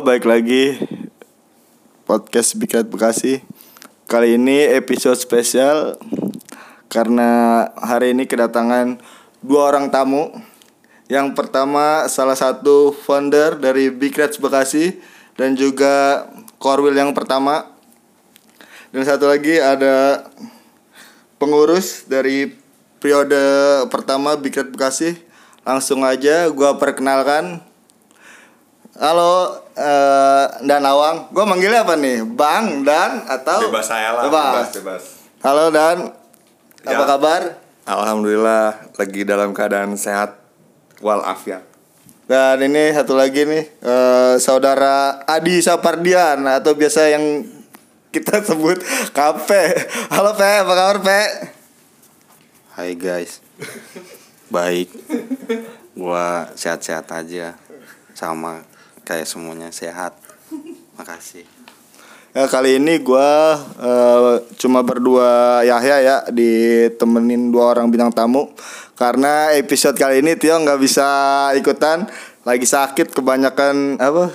Balik lagi podcast Red Bekasi. Kali ini episode spesial karena hari ini kedatangan dua orang tamu. Yang pertama salah satu founder dari Big Bekasi dan juga Korwil yang pertama. Dan satu lagi ada pengurus dari periode pertama Big Bekasi. Langsung aja gua perkenalkan Halo, eh Dan Awang. Gue manggilnya apa nih? Bang, Dan, atau? Bebas saya lah, Bebas. bebas, bebas. Halo, Dan. Apa Ya. kabar? Alhamdulillah lagi dalam keadaan sehat walafiat. Dan ini satu lagi nih, eh, saudara Adi Sapardian atau biasa yang kita sebut Kape. Halo, Pe. Apa kabar, Pe? Hai guys Baik Gua sehat-sehat aja Sama kayak semuanya sehat. Makasih. Ya, kali ini gua eh, cuma berdua Yahya ya ditemenin dua orang bintang tamu. Karena episode kali ini Tio nggak bisa ikutan lagi sakit kebanyakan apa?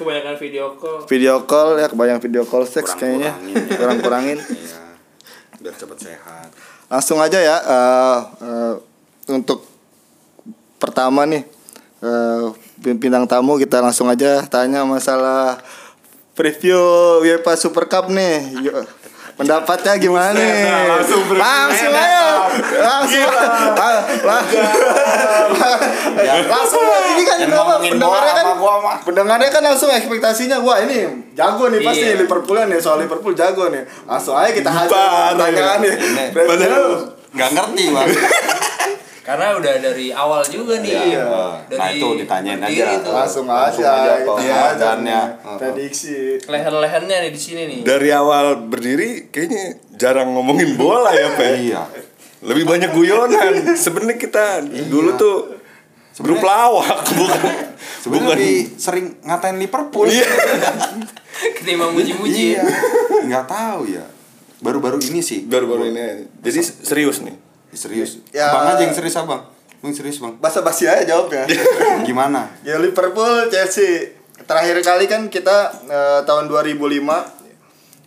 Kebanyakan video call. Video call ya kebanyakan video call seks kayaknya. Kurang-kurangin ya. kurang kurangin Iya. Biar cepet sehat. Langsung aja ya eh, eh, untuk pertama nih eh, bintang tamu kita langsung aja tanya masalah preview UEFA Super Cup nih. Pendapatnya gimana nih? langsung preview. langsung Enak, ayo langsung. Langsung ini kan pendengarnya kan gua pendengarnya kan langsung ekspektasinya wah ini jago nih pasti Iya. Liverpool nih. Soal Liverpool jago nih. Langsung aja kita hajar Parah, pertanyaan nih. Ini Preview. Gak ngerti bang karena udah dari awal juga nih Iya. dari Nah, itu ditanyain aja. tuh. langsung Langsung aja, hajar keadaannya. prediksi leher-lehernya nih di sini nih Dari awal berdiri kayaknya jarang ngomongin bola ya, Pe. Iya Lebih banyak guyonan. Sebenarnya kita dulu tuh grup lawak, bukan Sebenernya bukan lebih sering ngatain Liverpool Iya. ketimbang muji-muji Iya Gak tahu ya Baru-baru ini sih Baru-baru ini. Jadi serius nih. Serius? Ya. Abang aja yang serius abang. Bang serius bang. Basa basi aja jawabnya Gimana? ya Liverpool Chelsea. Terakhir kali kan kita eh, tahun 2005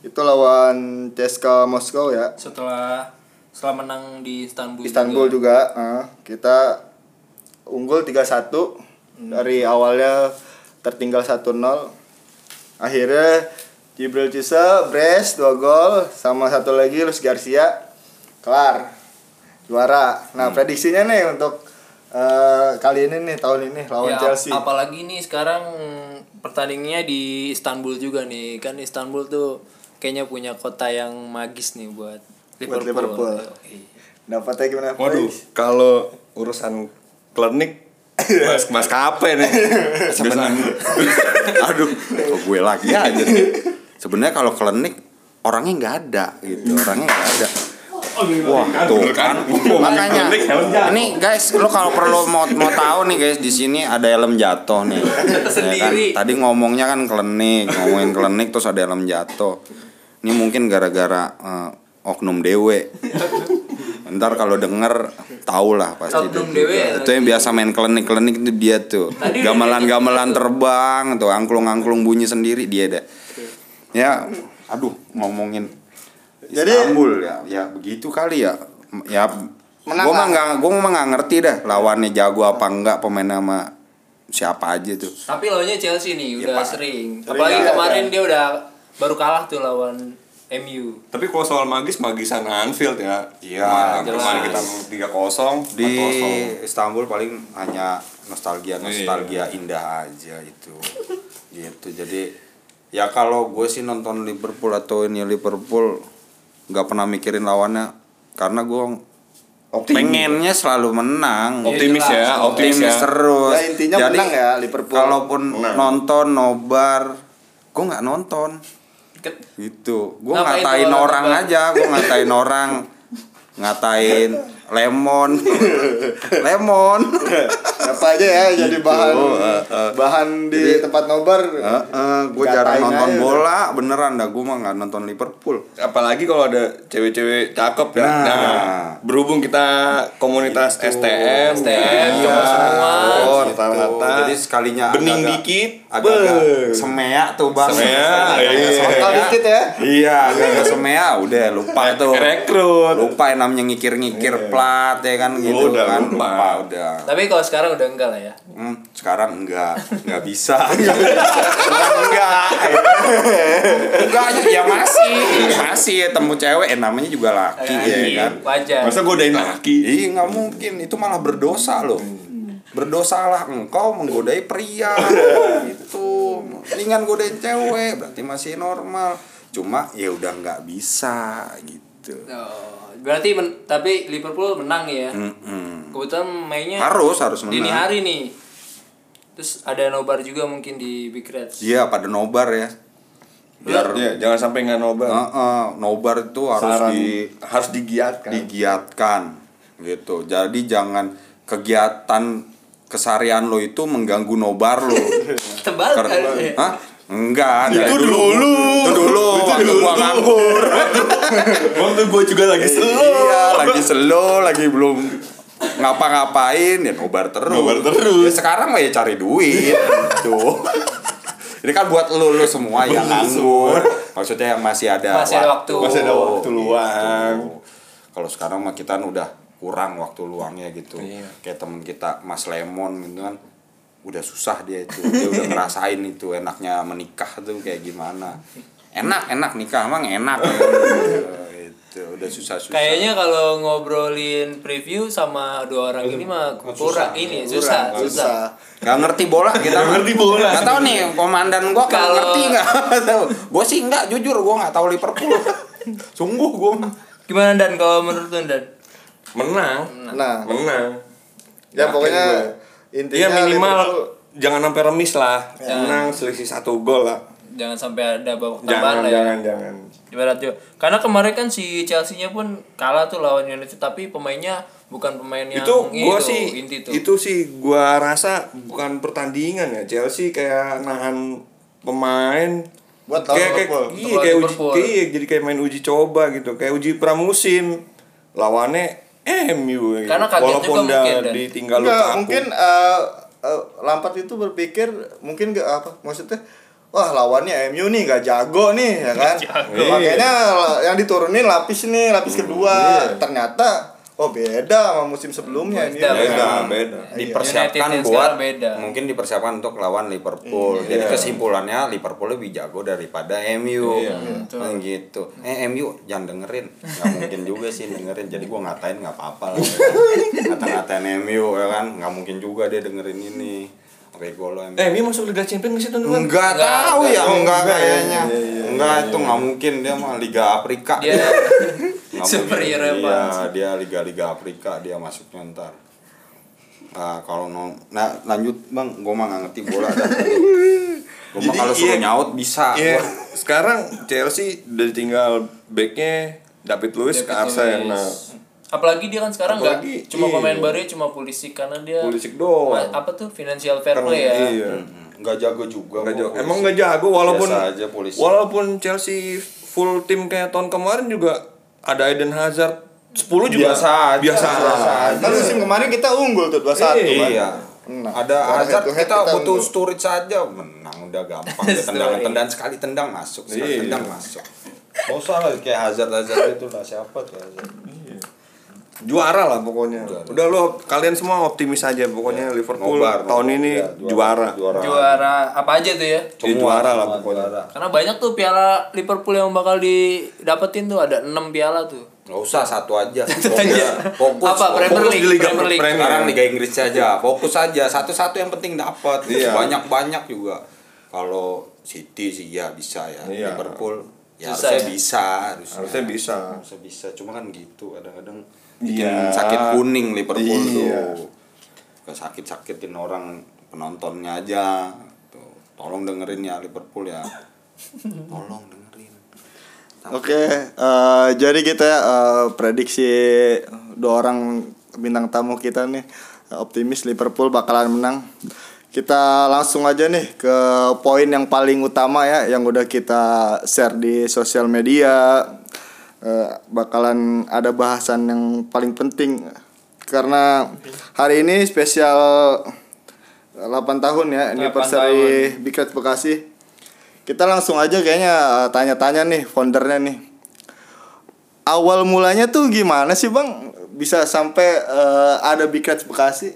itu lawan CSKA Moskow ya. Setelah setelah menang di Istanbul Istanbul juga, eh, kita unggul 3-1 dari awalnya tertinggal 1-0 akhirnya Jibril Cisa brace 2 gol. Sama satu lagi Luis Garcia. Kelar juara. Nah prediksinya nih untuk eh, kali ini nih tahun ini lawan Ya, Chelsea. apalagi nih sekarang pertandingannya di Istanbul juga nih. Kan Istanbul tuh kayaknya punya kota yang magis nih buat Buat Liverpool, Liverpool. Yoi. dapatnya gimana Waduh, kalau urusan klinik Mas Mas Kape nih. Sebenarnya Aduh Kok gue lagi aja nih. Sebenarnya kalau klinik Orangnya nggak ada gitu Orangnya nggak ada Wah tuh kan. Makanya Ini guys Lo kalau perlu mau, mau tahu nih guys di sini ada helm jatuh nih. Ya kan? Tadi ngomongnya kan klinik Ngomongin klinik terus ada helm jatuh. Ini mungkin gara-gara eh, Oknum dewe Ntar kalau denger tau lah pasti Oknum itu. dewe ya, Itu yang biasa main klinik-klinik itu dia tuh. Gamelan-gamelan terbang tuh Angklung-angklung bunyi sendiri dia deh. Ya Aduh ngomongin Jadi- Istanbul ya Ya begitu kali ya Ya Menang Gue mah nggak gue mah nggak ngerti dah lawannya jago apa enggak pemain sama siapa aja tuh Tapi lawannya Chelsea nih Ya, udah Pak. sering. Sering Apalagi ya, kemarin kan? dia udah baru kalah tuh lawan MU. Tapi kalau soal magis magisan Anfield ya. Iya, Kemarin kita 3-0, di 4-0. Istanbul paling hanya nostalgia nostalgia Iya. indah aja itu gitu jadi ya kalau gue sih nonton Liverpool atau ini Liverpool nggak pernah mikirin lawannya karena gue Optimis. pengennya selalu menang Optimis ya, optimis optimis ya. terus Ya, intinya jadi menang ya, Liverpool. kalaupun Menang. nonton nobar gue nggak nonton gitu gue ngatain orang nobar? aja gue ngatain orang ngatain lemon lemon apa aja ya jadi bahan bahan di tempat nobar gue jarang nonton aja. bola beneran dah gue mah nggak nonton Liverpool apalagi kalau ada cewek-cewek cakep ya. Nah. Nah, berhubung kita komunitas STM, STM, cowok semua. Oh, Gitu. rata-rata. jadi sekalinya bening agak-agak- dikit, agak-agak semea tuh bang Semea, Agak-agak iya. dikit ya. iya agak semea udah lupa tuh Rekrut. lupa yang namanya ngikir-ngikir plat ya kan gitu Udah, kan lupa. udah Tapi kalau sekarang udah enggak lah ya. Hmm, sekarang enggak enggak bisa Bukan enggak enggak ya masih masih temu cewek eh, namanya juga laki Iya, ya kan Wajar. Masa godain laki? Iya nggak mungkin itu malah berdosa loh. Berdosalah engkau menggodai pria gitu. Ringan godain cewek berarti masih normal. Cuma ya udah nggak bisa gitu. Oh, berarti men- tapi Liverpool menang ya. Mm-mm. Kebetulan mainnya Harus harus dini menang. hari nih. Terus ada nobar juga mungkin di Big Reds. Iya pada nobar ya. Biar Iya, jangan sampai nggak nobar. Heeh, nobar itu harus Saran di harus digiatkan. digiatkan gitu. Jadi jangan kegiatan kesarian lo itu mengganggu nobar lo. Kali. Hah? Enggak, Itu dari dulu. Itu dulu, waktu dulu. gua nganggur. Waktu gue juga lagi slow. Iya, lagi slow, lagi belum ngapa-ngapain ya nobar terus. Nobar terus. Ya, sekarang mah ya cari duit. Tuh. Ini kan buat lu, lu semua yang nganggur. Maksudnya yang masih ada Masih ada waktu. Masih ada waktu luang. Gitu. Kalau sekarang mah kita udah kurang waktu luangnya gitu. Iya. Kayak temen kita Mas Lemon gitu kan udah susah dia itu. Dia udah ngerasain itu enaknya menikah tuh kayak gimana. Enak, enak nikah emang enak. itu udah susah-susah. Kayaknya kalau ngobrolin preview sama dua orang ini mah kurang ini susah, Kurang, susah. Gak ngerti bola kita Nggak ngerti bola. Gak tau nih komandan gua kalau Kalau- ngerti gak tahu. Gua sih enggak jujur gua nggak tahu Liverpool. Sungguh gua. Gimana Dan kalau menurut lu Dan? Menang. nah Menang. ya Yakin pokoknya gue. Intinya Iya minimal Liverpool- jangan sampai remis lah. Menang selisih satu gol lah. Jangan sampai ada babak tambahan Jangan, lah ya. jangan, jangan. Ibarat juga. Karena kemarin kan si Chelsea-nya pun kalah tuh lawan United tapi pemainnya bukan pemain yang itu gua sih inti tuh. itu sih gua rasa bukan pertandingan ya Chelsea kayak nahan pemain Buat lawan kayak, kayak, iya, kayak uji kayak, jadi kayak main uji coba gitu kayak uji pramusim lawannya MU. Karena kaget walaupun juga udah mungkin, ditinggal Enggak, luka mungkin eh, eh, Lampard itu berpikir mungkin gak apa maksudnya wah lawannya MU nih gak jago nih ya kan? Makanya yang diturunin lapis nih lapis kedua. ternyata oh beda sama musim sebelumnya ini Beda, beda Nah, beda dipersiapkan United buat beda. mungkin dipersiapkan untuk lawan Liverpool. Jadi kesimpulannya Liverpool lebih jago daripada MU. Kan gitu. Eh MU jangan dengerin. Gak mungkin juga sih dengerin. Jadi gua ngatain nggak apa-apa lah. ya kan. Ngata-ngatain MU ya kan. nggak mungkin juga dia dengerin ini. Oke gol lo MU. eh MU masuk Liga Champions nggak sih teman-teman Enggak Enggak, tahu ya, enggak enggak, kayaknya. iya, iya, Enggak itu nggak mungkin dia mah Liga Afrika. Dia mungkin. apaan Iya, dia Liga-Liga Afrika dia masuknya ntar. Nah, kalau no, nah lanjut Bang, gua mah nggak ngerti bola dah. Gua mah kalau suruh iya. nyaut bisa. Iya, gua. sekarang Chelsea udah tinggal backnya David Luiz ke David Arsenal. Luiz. Apalagi dia kan sekarang nggak cuma iya. pemain baru cuma Pulisic karena dia Pulisic doang. Apa tuh financial fair Karena- play ya. Iya. Nggak jago juga. Gua jago. polisi. Emang nggak jago walaupun Biasa aja polisi. walaupun Chelsea full tim kayak tahun kemarin juga ada Eden Hazard 10 juga Biasa aja. biasa, Biasa aja. kan musim kemarin kita unggul tuh 2-1 kan Iya. Menang. Ada Hazard kita kita butuh unggul. storage saja menang udah gampang tendangan tendang sekali tendang masuk sekali Iya. tendang masuk. Gak usah lah kayak Hazard Hazard itu lah siapa tuh Hazard. Juara lah pokoknya Juara. udah lo kalian semua optimis aja pokoknya Liverpool Nobar, tahun nobar. ini Ya, juara. Juara apa aja tuh ya? Iya, juara lah pokoknya. juara. Karena banyak tuh piala Liverpool yang bakal didapetin tuh ada 6 piala tuh. Gak usah satu aja. aja. Fokus. Apa fokus. Premier League? di Liga Premier League. Premier. Sekarang Liga Inggris saja. Fokus saja. Satu-satu yang penting dapat. Iya. Banyak-banyak juga. Kalau City sih ya bisa ya. Iya. Liverpool ya Susah harusnya ya? bisa. Harusnya. Harusnya bisa. Harusnya bisa. Cuma kan gitu. Kadang-kadang bikin Iya. sakit kuning Liverpool Iya. tuh kesakit sakitin orang penontonnya aja tuh tolong dengerin ya Liverpool ya tolong dengerin Oke, eh, jadi kita eh, prediksi dua orang bintang tamu kita nih optimis Liverpool bakalan menang. Kita langsung aja nih ke poin yang paling utama ya yang udah kita share di sosial media. Eh, bakalan ada bahasan yang paling penting karena hari ini spesial 8 tahun ya 8 anniversary Big Red Bekasi. Kita langsung aja kayaknya eh, tanya-tanya nih foundernya nih. Awal mulanya tuh gimana sih bang? Bisa sampai eh, ada Big Reds Bekasi?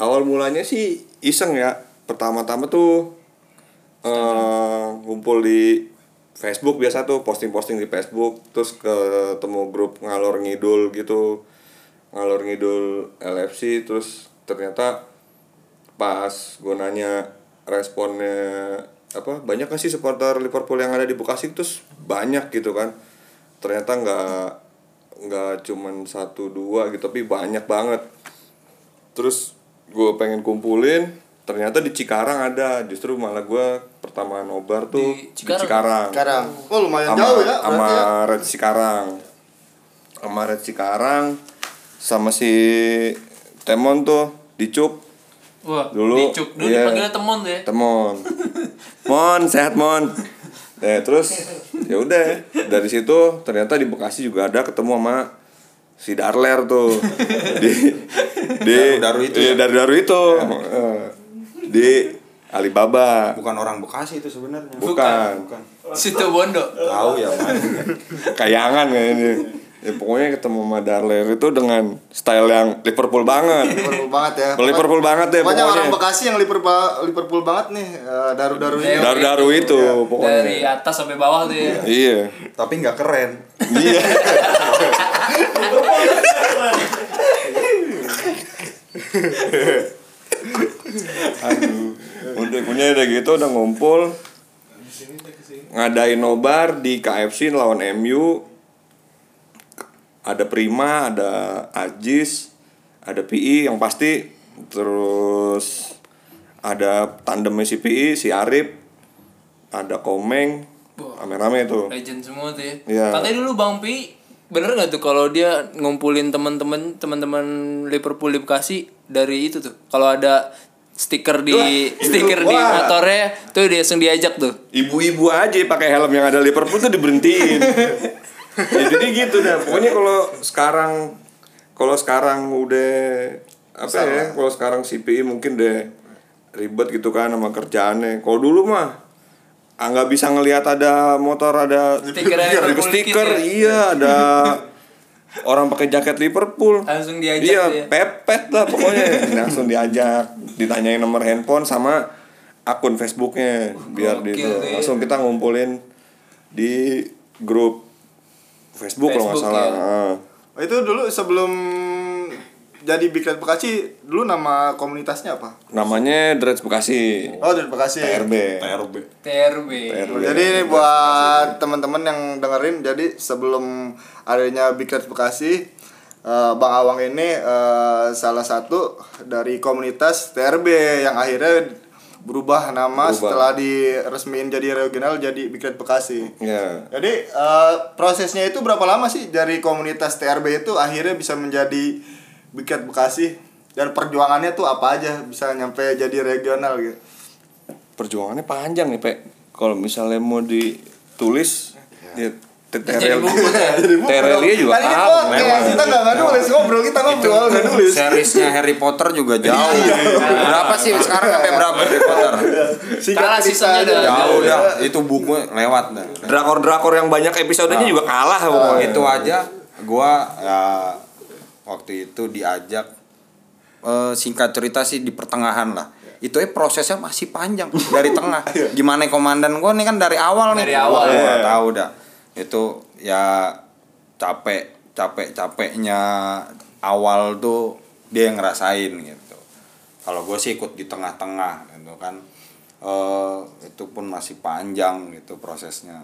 Awal mulanya sih iseng ya. Pertama-tama tuh eh ngumpul di Facebook biasa tuh posting-posting di Facebook terus ketemu grup ngalor ngidul gitu. Ngalor ngidul LFC terus ternyata pas gue nanya responnya apa banyak gak sih supporter Liverpool yang ada di Bekasi? Terus banyak gitu kan. Ternyata nggak nggak cuman satu dua gitu tapi banyak banget. Terus gue pengen kumpulin ternyata di Cikarang ada justru malah gue pertama nobar tuh Di di Cikarang? Cikarang, oh lumayan sama jauh ya sama ya. Red Cikarang sama Red Cikarang sama si Temon tuh dicup Wah, Dulu, dicuk dulu iya. dipanggilnya temon tuh ya. Temon. Mon, sehat Mon. Eh, terus ya udah dari situ ternyata di Bekasi juga ada ketemu sama si Darler tuh di di Daru-daru itu iya, ya? Daru-daru itu Eh, di Alibaba bukan orang Bekasi itu sebenarnya bukan, bukan Situ Bondo. tahu ya Mas. kayangan kayaknya ya pokoknya ketemu sama Darler itu dengan style yang Liverpool banget Liverpool banget ya. Liverpool banget deh Pokoknya pokoknya. orang Bekasi yang Liverpool Liverpool banget nih eh, daru-daru ini. Iya. Daru-daru itu pokoknya Dari atas sampai bawah tuh ya. iya tapi nggak keren Iya. Aduh. Udah punya udah gitu udah ngumpul. Ngadain nobar di KFC lawan MU. Ada Prima, ada Ajis, ada PI yang pasti terus ada tandemnya si PI, si Arif, ada Komeng, rame-rame tuh. Legend semua tuh ya. Iya. Katanya dulu Bang Pi bener nggak tuh kalau dia ngumpulin teman-teman teman-teman Liverpool di Bekasi dari itu tuh. Kalau ada stiker di stiker di Wah. motornya tuh dia langsung diajak tuh. ibu-ibu aja pakai helm yang ada Liverpool tuh diberhentiin. ya, jadi gitu dah. Pokoknya kalau sekarang kalau sekarang udah apa ya? Kalau sekarang CPI mungkin deh ribet gitu kan sama kerjaannya. Kalau dulu mah ah, nggak bisa ngelihat ada motor ada Stiker stiker, Liverpool stiker ya. iya ada orang pakai jaket Liverpool Langsung diajak iya dia. pepet lah pokoknya langsung diajak ditanyain nomor handphone sama akun Facebooknya biar gitu tuh ya. langsung kita ngumpulin di grup Facebook, kalau nggak Facebook, salah ya. Ah. Oh, itu dulu sebelum jadi Big Red Bekasi dulu nama komunitasnya apa? namanya Dreads Bekasi Oh dari Bekasi. TRB TRB TRB. TRB. Jadi ini buat teman-teman yang dengerin jadi sebelum adanya Big Red Bekasi eh, Bang Awang ini eh, salah satu dari komunitas TRB yang akhirnya berubah nama Berubah. setelah diresmiin jadi regional jadi Big Red Bekasi. ya Jadi eh, prosesnya itu berapa lama sih dari komunitas TRB itu akhirnya bisa menjadi Big Red Bekasi dan perjuangannya tuh apa aja bisa nyampe jadi regional gitu. perjuangannya panjang nih Pak kalau misalnya mau ditulis ya tuh ya. Juga Kan ini tahu podcast, memang. kita nggak nulis ngobrol kita ngobrol nggak nulis. seriesnya Harry Potter juga jauh. Berapa sih? Sekarang sampai berapa Harry Potter? Singkat Kalah aja. dah. jauh dah itu buku lewat dah. Drakor-drakor yang banyak episodenya juga kalah pokoknya. Itu aja gua ya waktu itu diajak eh, singkat cerita sih di pertengahan lah. Itu eh prosesnya masih panjang dari tengah. Gimana komandan gua nih kan dari awal nih. Dari awal. gua Iya. tahu dah. Itu ya capek capek capeknya awal tuh dia yang ngerasain gitu. Kalau gue sih ikut di tengah-tengah gitu kan. Eh itu pun masih panjang gitu prosesnya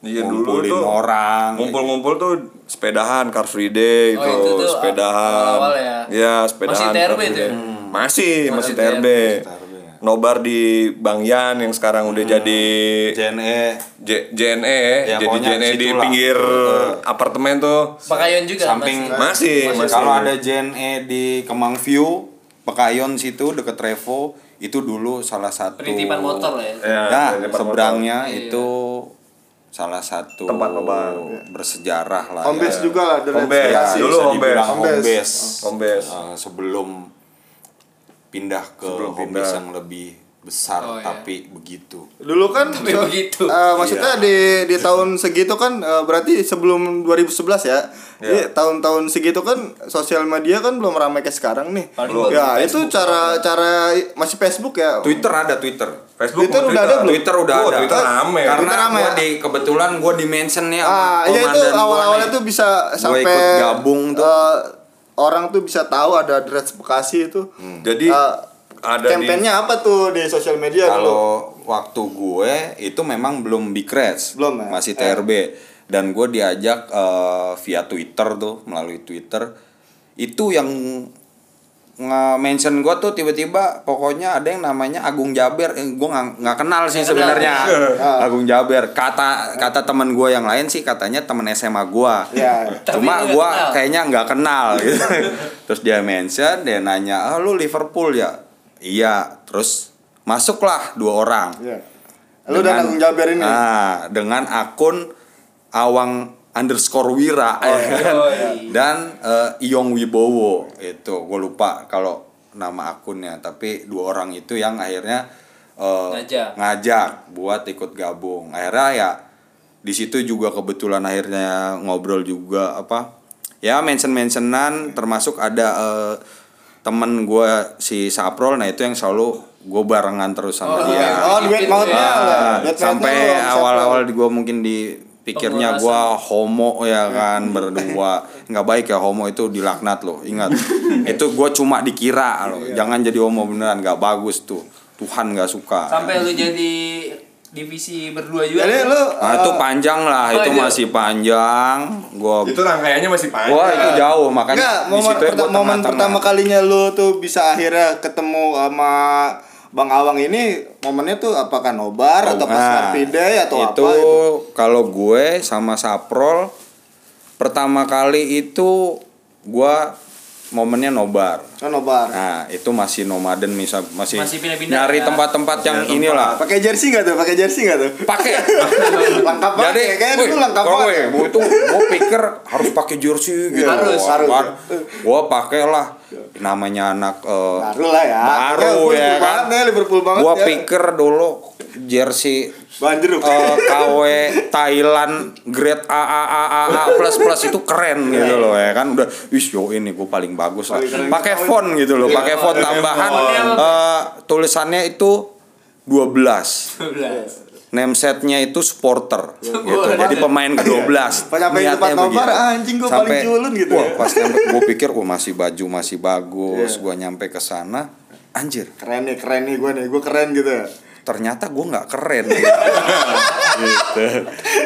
Iya, dulu tuh orang ngumpul-ngumpul tuh sepedahan Car Free Day Oh, itu, itu tuh sepedahan awal-awal ya? Iya, sepedahan Masih TRB itu ya? Day. masih masih Masih TRB TRB. nobar di Bang Yan yang sekarang udah jadi JNE J- JNE Ya, jadi pokoknya JNE di pinggir apartemen tuh Pakayon juga samping masih. masih masih kalau ada JNE di Kemang View Pekayon situ deket Revo itu dulu salah satu Penitipan motor lah ya. Ya, Nah, seberangnya motor. itu salah satu Tempat nobar. bersejarah lah Home base ya. juga lah dari Home base. Ya, dulu. Home base. Eh, sebelum pindah ke Sebelum home pindah. base yang lebih besar Oh, iya. tapi begitu. Dulu kan Tapi so- begitu. eh, maksudnya di di tahun segitu kan eh, berarti sebelum 2011 ya. Jadi tahun-tahun segitu kan sosial media kan belum ramai kayak sekarang nih. Paling ya, baru itu cara cara masih Facebook ya. Twitter ada Twitter. Facebook Twitter udah ada belum? Twitter udah Oh, ada. Twitter rame. Karena Twitter rame gua ya? di kebetulan gue di mention nih sama Ah, iya itu gua awal-awalnya tuh bisa Gua sampai ikut gabung tuh. eh, orang tuh bisa tahu ada address Bekasi itu. Jadi Eh, ada campaignnya apa tuh di sosial media? Kalau waktu gue itu memang belum Big Reds, Belum, ya? masih Eh. Dan gue diajak eh, via Twitter tuh melalui Twitter. Itu yang nge-mention gue tuh tiba-tiba pokoknya ada yang namanya Agung Jaber. Eh, gue nggak kenal sih sebenarnya. Ah. Agung Jaber. Kata kata teman gue yang lain sih katanya teman SMA gue Ya. Tapi cuma gue kayaknya nggak kenal gitu. Terus dia mention dia nanya ah lu Liverpool ya? Iya. Terus masuklah dua orang. Iya. Lu dan Agung Jaber ini. Ah, dengan akun Awang underscore Wira Oh, ya kan? iya. dan eh, Iyong Wibowo itu gue lupa kalau nama akunnya tapi dua orang itu yang akhirnya eh, Ngajak. ngajak buat ikut gabung akhirnya ya di situ juga kebetulan akhirnya ngobrol juga apa ya mention mentionan termasuk ada eh, temen gue si Saprol nah itu yang selalu gue barengan terus sama Oh, dia iya. Oh, duet Gitu mautnya. ya. sampai siapa? awal-awal gue mungkin di pikirnya gue homo ya kan berdua. Nggak baik ya homo itu dilaknat loh ingat. Itu gue cuma dikira loh jangan jadi homo beneran nggak bagus tuh. Tuhan nggak suka. Sampai lu jadi divisi berdua juga. Jadi lu nah, itu panjang lah Oh, itu itu. masih panjang. Gue itu rangkaiannya masih panjang. wah itu jauh makanya Enggak, di momen, situ ya perta- gua momen pertama kalinya lu tuh bisa akhirnya ketemu sama Bang Awang ini momennya tuh apakah nobar atau pas Nah, Day atau itu, apa itu? kalau gue sama Saprol pertama kali itu gue momennya nobar Kan nobar. Nah, itu masih nomaden misal masih, Masih pindah-pindah nyari ya? tempat-tempat yang inilah. Pakai jersey nggak tuh? Pakai jersey nggak tuh? Pakai. lengkap banget Jadi, ya, kayak wih, dulu lengkap banget. ya. gue, itu gue pikir harus pakai jersey gitu. Harus, Wah, harus. kan. Gue pakai lah namanya anak eh, Baru lah ya. Baru Liverpool ya kan. banget ya, Liverpool banget Gue ya. pikir dulu jersey Banjeruk. eh, KW Thailand grade A A A A, A plus plus itu keren gitu loh ya kan udah wis yo ini gue paling bagus lah pakai font gitu loh pakai font tambahan eh, tulisannya itu 12 name setnya itu supporter gitu jadi pemain ke-12 Pas nyampe Niatnya tempat nobar, begitu. anjing gua paling Sampai- culun gitu wah ya. pas nyampe gue pikir wah masih baju masih bagus Iya. gue nyampe ke sana anjir Keren nih, keren nih gue nih. Gue keren gitu ya. ternyata gue nggak keren gitu.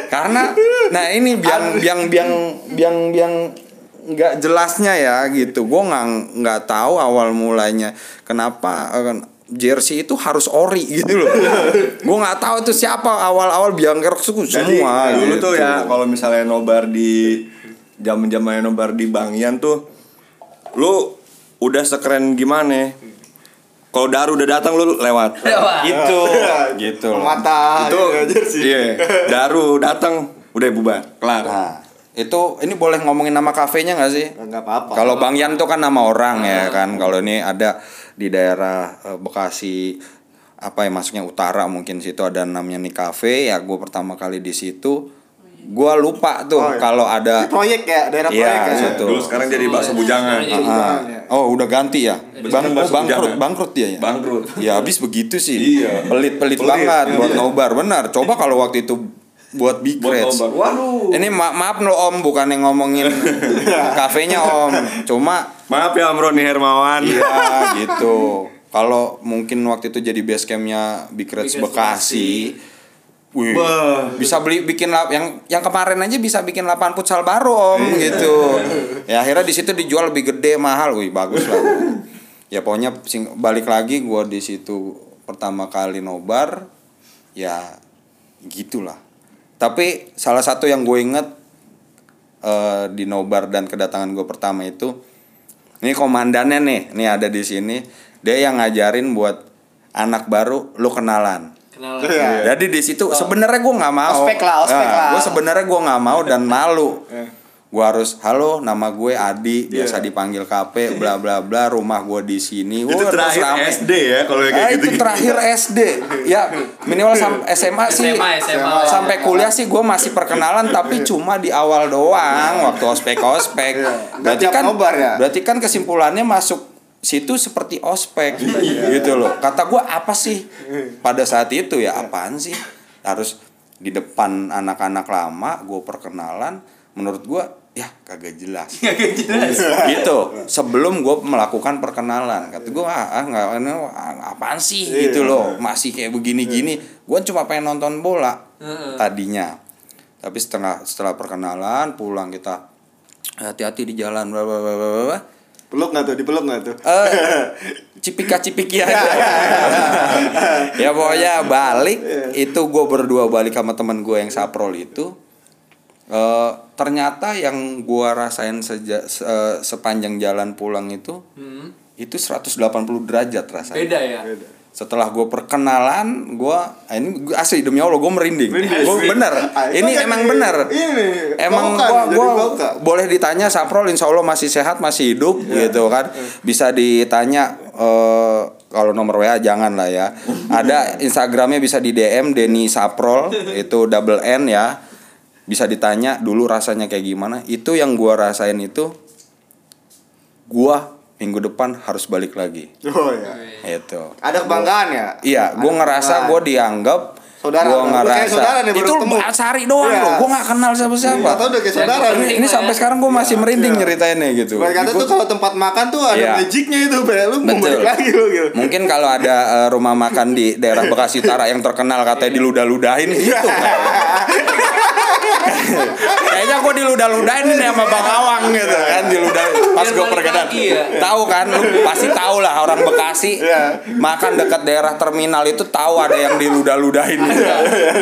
karena nah ini biang biang biang biang biang nggak jelasnya ya gitu gue nggak nggak tahu awal mulanya kenapa eh, jersey itu harus ori gitu loh gue nggak tahu itu siapa awal awal biang kerok Jadi semua dulu gitu. tuh ya kalau misalnya nobar di zaman-zaman nobar di Bangian tuh lu udah sekeren gimana? Kalau Daru udah datang lu lewat. Lewat. itu gitu loh. Mata itu ya, jersey. iya Daru datang udah bubar kelar. nah itu ini boleh ngomongin nama kafenya nggak sih Enggak apa-apa. Kalau Bang Yan tuh kan nama orang ya kan. Kalau ini ada di daerah eh, Bekasi apa ya masuknya utara mungkin situ ada namanya nih cafe ya gue pertama kali di situ gue lupa tuh Oh, iya. kalau ada Ini proyek ya, daerah Iya, proyek ya. situ. Dulu sekarang jadi bakso bujangan. Iya. Ah, oh udah ganti ya bang Bakso bangkrut bujangan. bangkrut dia ya Bangkrut. ya habis begitu sih Iya. pelit pelit Pelit, banget iya. buat nobar benar coba kalau waktu itu buat big Buat Reds. Waduh. ini ma maaf lo om bukan yang ngomongin kafenya om cuma Maaf ya Om Roni Hermawan. Iya gitu. Kalau mungkin waktu itu jadi base campnya Big Reds Big Bekasi, Wih, bisa beli bikin lap yang yang kemarin aja bisa bikin lapangan futsal baru om gitu. Ya akhirnya di situ dijual lebih gede mahal, wih bagus lah. ya pokoknya sing- balik lagi gua di situ pertama kali nobar, ya gitulah. Tapi salah satu yang gue inget eh, di nobar dan kedatangan gue pertama itu, ini komandannya nih, nih ada di sini, dia yang ngajarin buat anak baru lu kenalan. Kenalan. Iya. Jadi di situ sebenarnya gue nggak mau. Ospek lah, ospek lah. Gue sebenarnya gue nggak mau dan malu. Gue harus halo nama gue Adi biasa Iya. dipanggil KP bla bla bla rumah gue di sini. Itu terakhir rame. SD ya kalau kayak Ah, gitu. itu terakhir SD ya minimal sampai SMA sih SMA, SMA. sampai kuliah sih gue masih perkenalan tapi cuma di awal doang waktu ospek ospek berarti tiap kan ya? berarti kan kesimpulannya masuk situ seperti ospek gitu loh kata gue apa sih pada saat itu ya apaan sih harus di depan anak-anak lama gue perkenalan menurut gue ya kagak jelas. Gak jelas. gitu. Sebelum gue melakukan perkenalan kata gue ah, ah nggak ini apaan sih? Gitu loh. Masih kayak begini gini gue cuma pengen nonton bola tadinya. Tapi setengah setelah perkenalan pulang kita hati-hati di jalan. Bla bla bla bla. Peluk nggak tuh? Dipeluk nggak tuh? Eh, cipika cipiki aja. Ya pokoknya balik itu gue berdua balik sama temen gue yang saprol itu eh ternyata yang gue rasain seja, se- eh, sepanjang jalan pulang itu Hmm. itu 180 derajat rasanya. Beda ya. setelah gue perkenalan gue ini gua- asli demi allah gue merinding. Gue bener. Ah, itu ini jadi- emang bener. ini, emang gua koka. boleh ditanya saprol insya allah masih sehat masih hidup Iya. gitu kan? Bisa ditanya eh, kalau nomor wa jangan lah ya. Ada instagramnya bisa di dm Denny Saprol itu double n ya bisa ditanya dulu rasanya kayak gimana itu yang gua rasain itu gua minggu depan harus balik lagi Oh ya. itu Ada kebanggaan ya? Iya, gue Ada ngerasa kebanggaan. gue dianggap Saudara, gue ngerasa saudara nih, baru itu ketemu. bahas hari doang Iya. loh, gue gak kenal siapa siapa. Atau udah kayak saudara ini, nih. ini sampai sekarang gue masih merinding nyeritainnya gitu. Mereka kata tuh kalau tempat makan tuh ada Iya. magicnya itu, Be. Lu mau Betul. balik lagi lu gitu. Mungkin kalau ada eh, rumah makan di daerah Bekasi Utara yang terkenal katanya diludah-ludahin gitu. Kayaknya gue diludah-ludahin nih sama Bang Awang gitu kan diludah pas gue perkenalan. ya. Tahu kan lu pasti tahu lah orang Bekasi Iya. makan dekat daerah terminal itu tahu ada yang diludah-ludahin.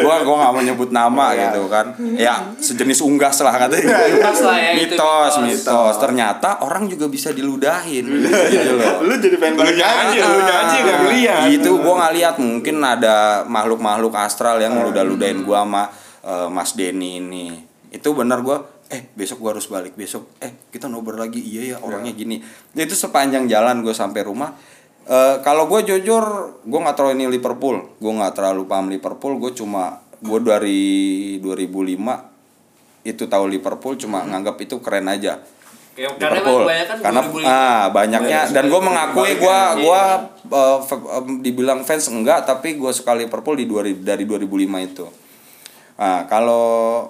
Gua gua nggak mau nyebut nama Iya. gitu kan. Ya sejenis unggas lah katanya. Mitos lah ya, Mitos, mitos. Ternyata orang juga bisa diludahin gitu loh. Lu jadi pengen balik lagi. lu nyanyi nggak ngeliat. Itu gua nggak lihat mungkin ada makhluk-makhluk astral yang ludah-ludahin gua sama eh, Mas Denny ini. Itu benar gua eh besok gua harus balik besok eh kita nobar lagi. Iya ya orangnya gini. Itu sepanjang jalan gue sampai rumah. Eh, kalau gue jujur gue nggak terlalu ini Liverpool. Gue nggak terlalu paham Liverpool. Gue cuma gue dari 2005 itu tahu Liverpool cuma nganggap itu keren aja. Karena emang Liverpool. karena 2005. ah banyaknya. dan gue mengakui gue gua f- em, dibilang fans enggak tapi gue suka Liverpool di 2000 dari 2005 itu nah kalau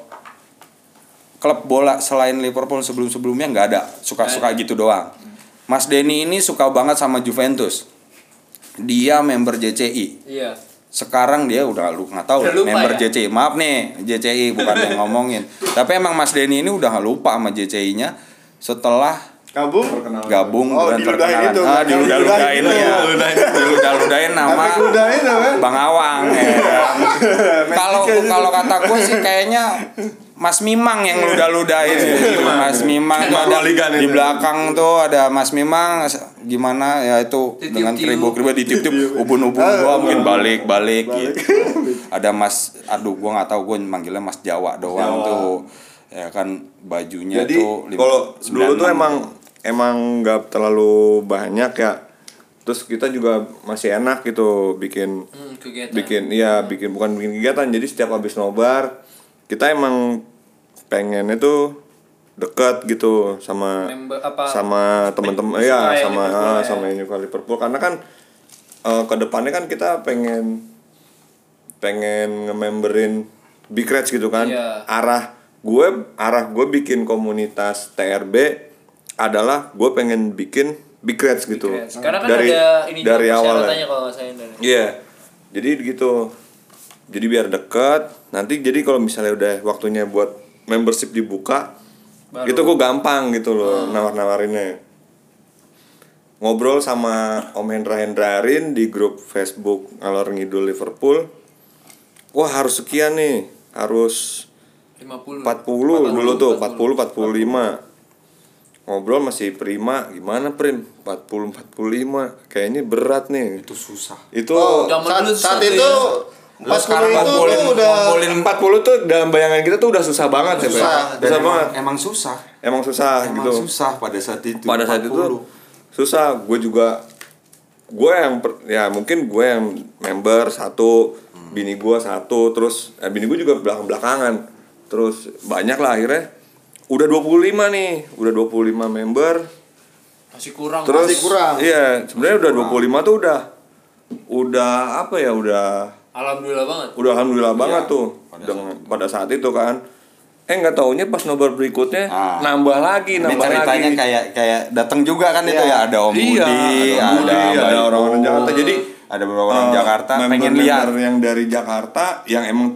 klub bola selain Liverpool sebelum sebelumnya nggak ada. Suka-suka gitu doang. Mas Denny ini suka banget sama Juventus. Dia member JCI Iya. sekarang dia udah lu nggak tahu. Udah lupa member ya? JCI maaf nih JCI bukan yang ngomongin. Tapi emang Mas Denny ini udah lupa sama JCI-nya setelah Gabung? gabung Oh, dan diludahin perkenalan itu. ah diludah-ludahin Diludahin ya itu. diludah-ludahin nama kan? Bang Awang ya. kalau Magicnya itu. kalau kata gue sih kayaknya Mas Mimang yang ludah-ludahin gitu. Mas Mimang tuh ada di belakang tuh ada Mas Mimang gimana ya itu dengan kribo-kribo ditiup-tiup ubun-ubun gua mungkin balik-balik gitu. Ada Mas aduh gua nggak tahu gua manggilnya Mas Jawa doang tuh. Ya kan bajunya Jadi tuh kalau dulu tuh 96. emang emang nggak terlalu banyak ya. Terus kita juga masih enak gitu bikin Hmm, kegiatan. bikin iya bikin bukan bikin kegiatan. Jadi setiap habis nobar kita emang pengennya tuh dekat gitu sama Member apa? sama teman-teman suka ya sama Liverpool ah, ya. sama yang suka Liverpool karena kan eh, ke depannya kan kita pengen pengen nge-memberin Big Reds gitu kan Iya. arah gue arah gue bikin komunitas TRB adalah gue pengen bikin Big Reds gitu. Keren. Sekarang kan dari ada ini dari awal kalau dari. Iya. Jadi gitu. jadi biar deket nanti jadi kalau misalnya udah waktunya buat membership dibuka itu gue gampang gitu loh nawar nawarinnya ngobrol sama Om Hendra Hendrarin di grup Facebook ngalor ngidul Liverpool. Wah harus sekian nih. Harus 50 40 dulu tuh 40 45 ngobrol masih prima gimana prim 40 45 kayaknya berat nih Itu susah. itu Oh, saat, saat susah itu ya. 40 sekarang itu ngumpulin tuh udah ngumpulin 40 tuh dalam bayangan kita tuh udah susah banget ya Pak? Susah. susah, dan emang, banget emang susah. emang susah Emang gitu susah pada saat itu. pada saat itu 40. susah gue juga gue yang per- ya mungkin gue yang member satu bini gue satu terus eh, bini gue juga belakang belakangan terus banyak lah akhirnya udah 25 nih udah 25 member masih kurang terus Masih kurang. iya sebenarnya udah 25 tuh udah udah apa ya udah alhamdulillah banget udah alhamdulillah banget Iya, tuh pada dengan pada saat itu kan eh nggak taunya pas nobar berikutnya Ah. nambah lagi Ini nambah ceritanya lagi kayak kayak datang juga kan itu Iya. ya ada Om Iya, Budi, ada Om Budi, ada Ibu, orang-orang Jakarta. Jadi, ada beberapa orang Eh, Jakarta pengen member-member lihat. yang dari Jakarta yang emang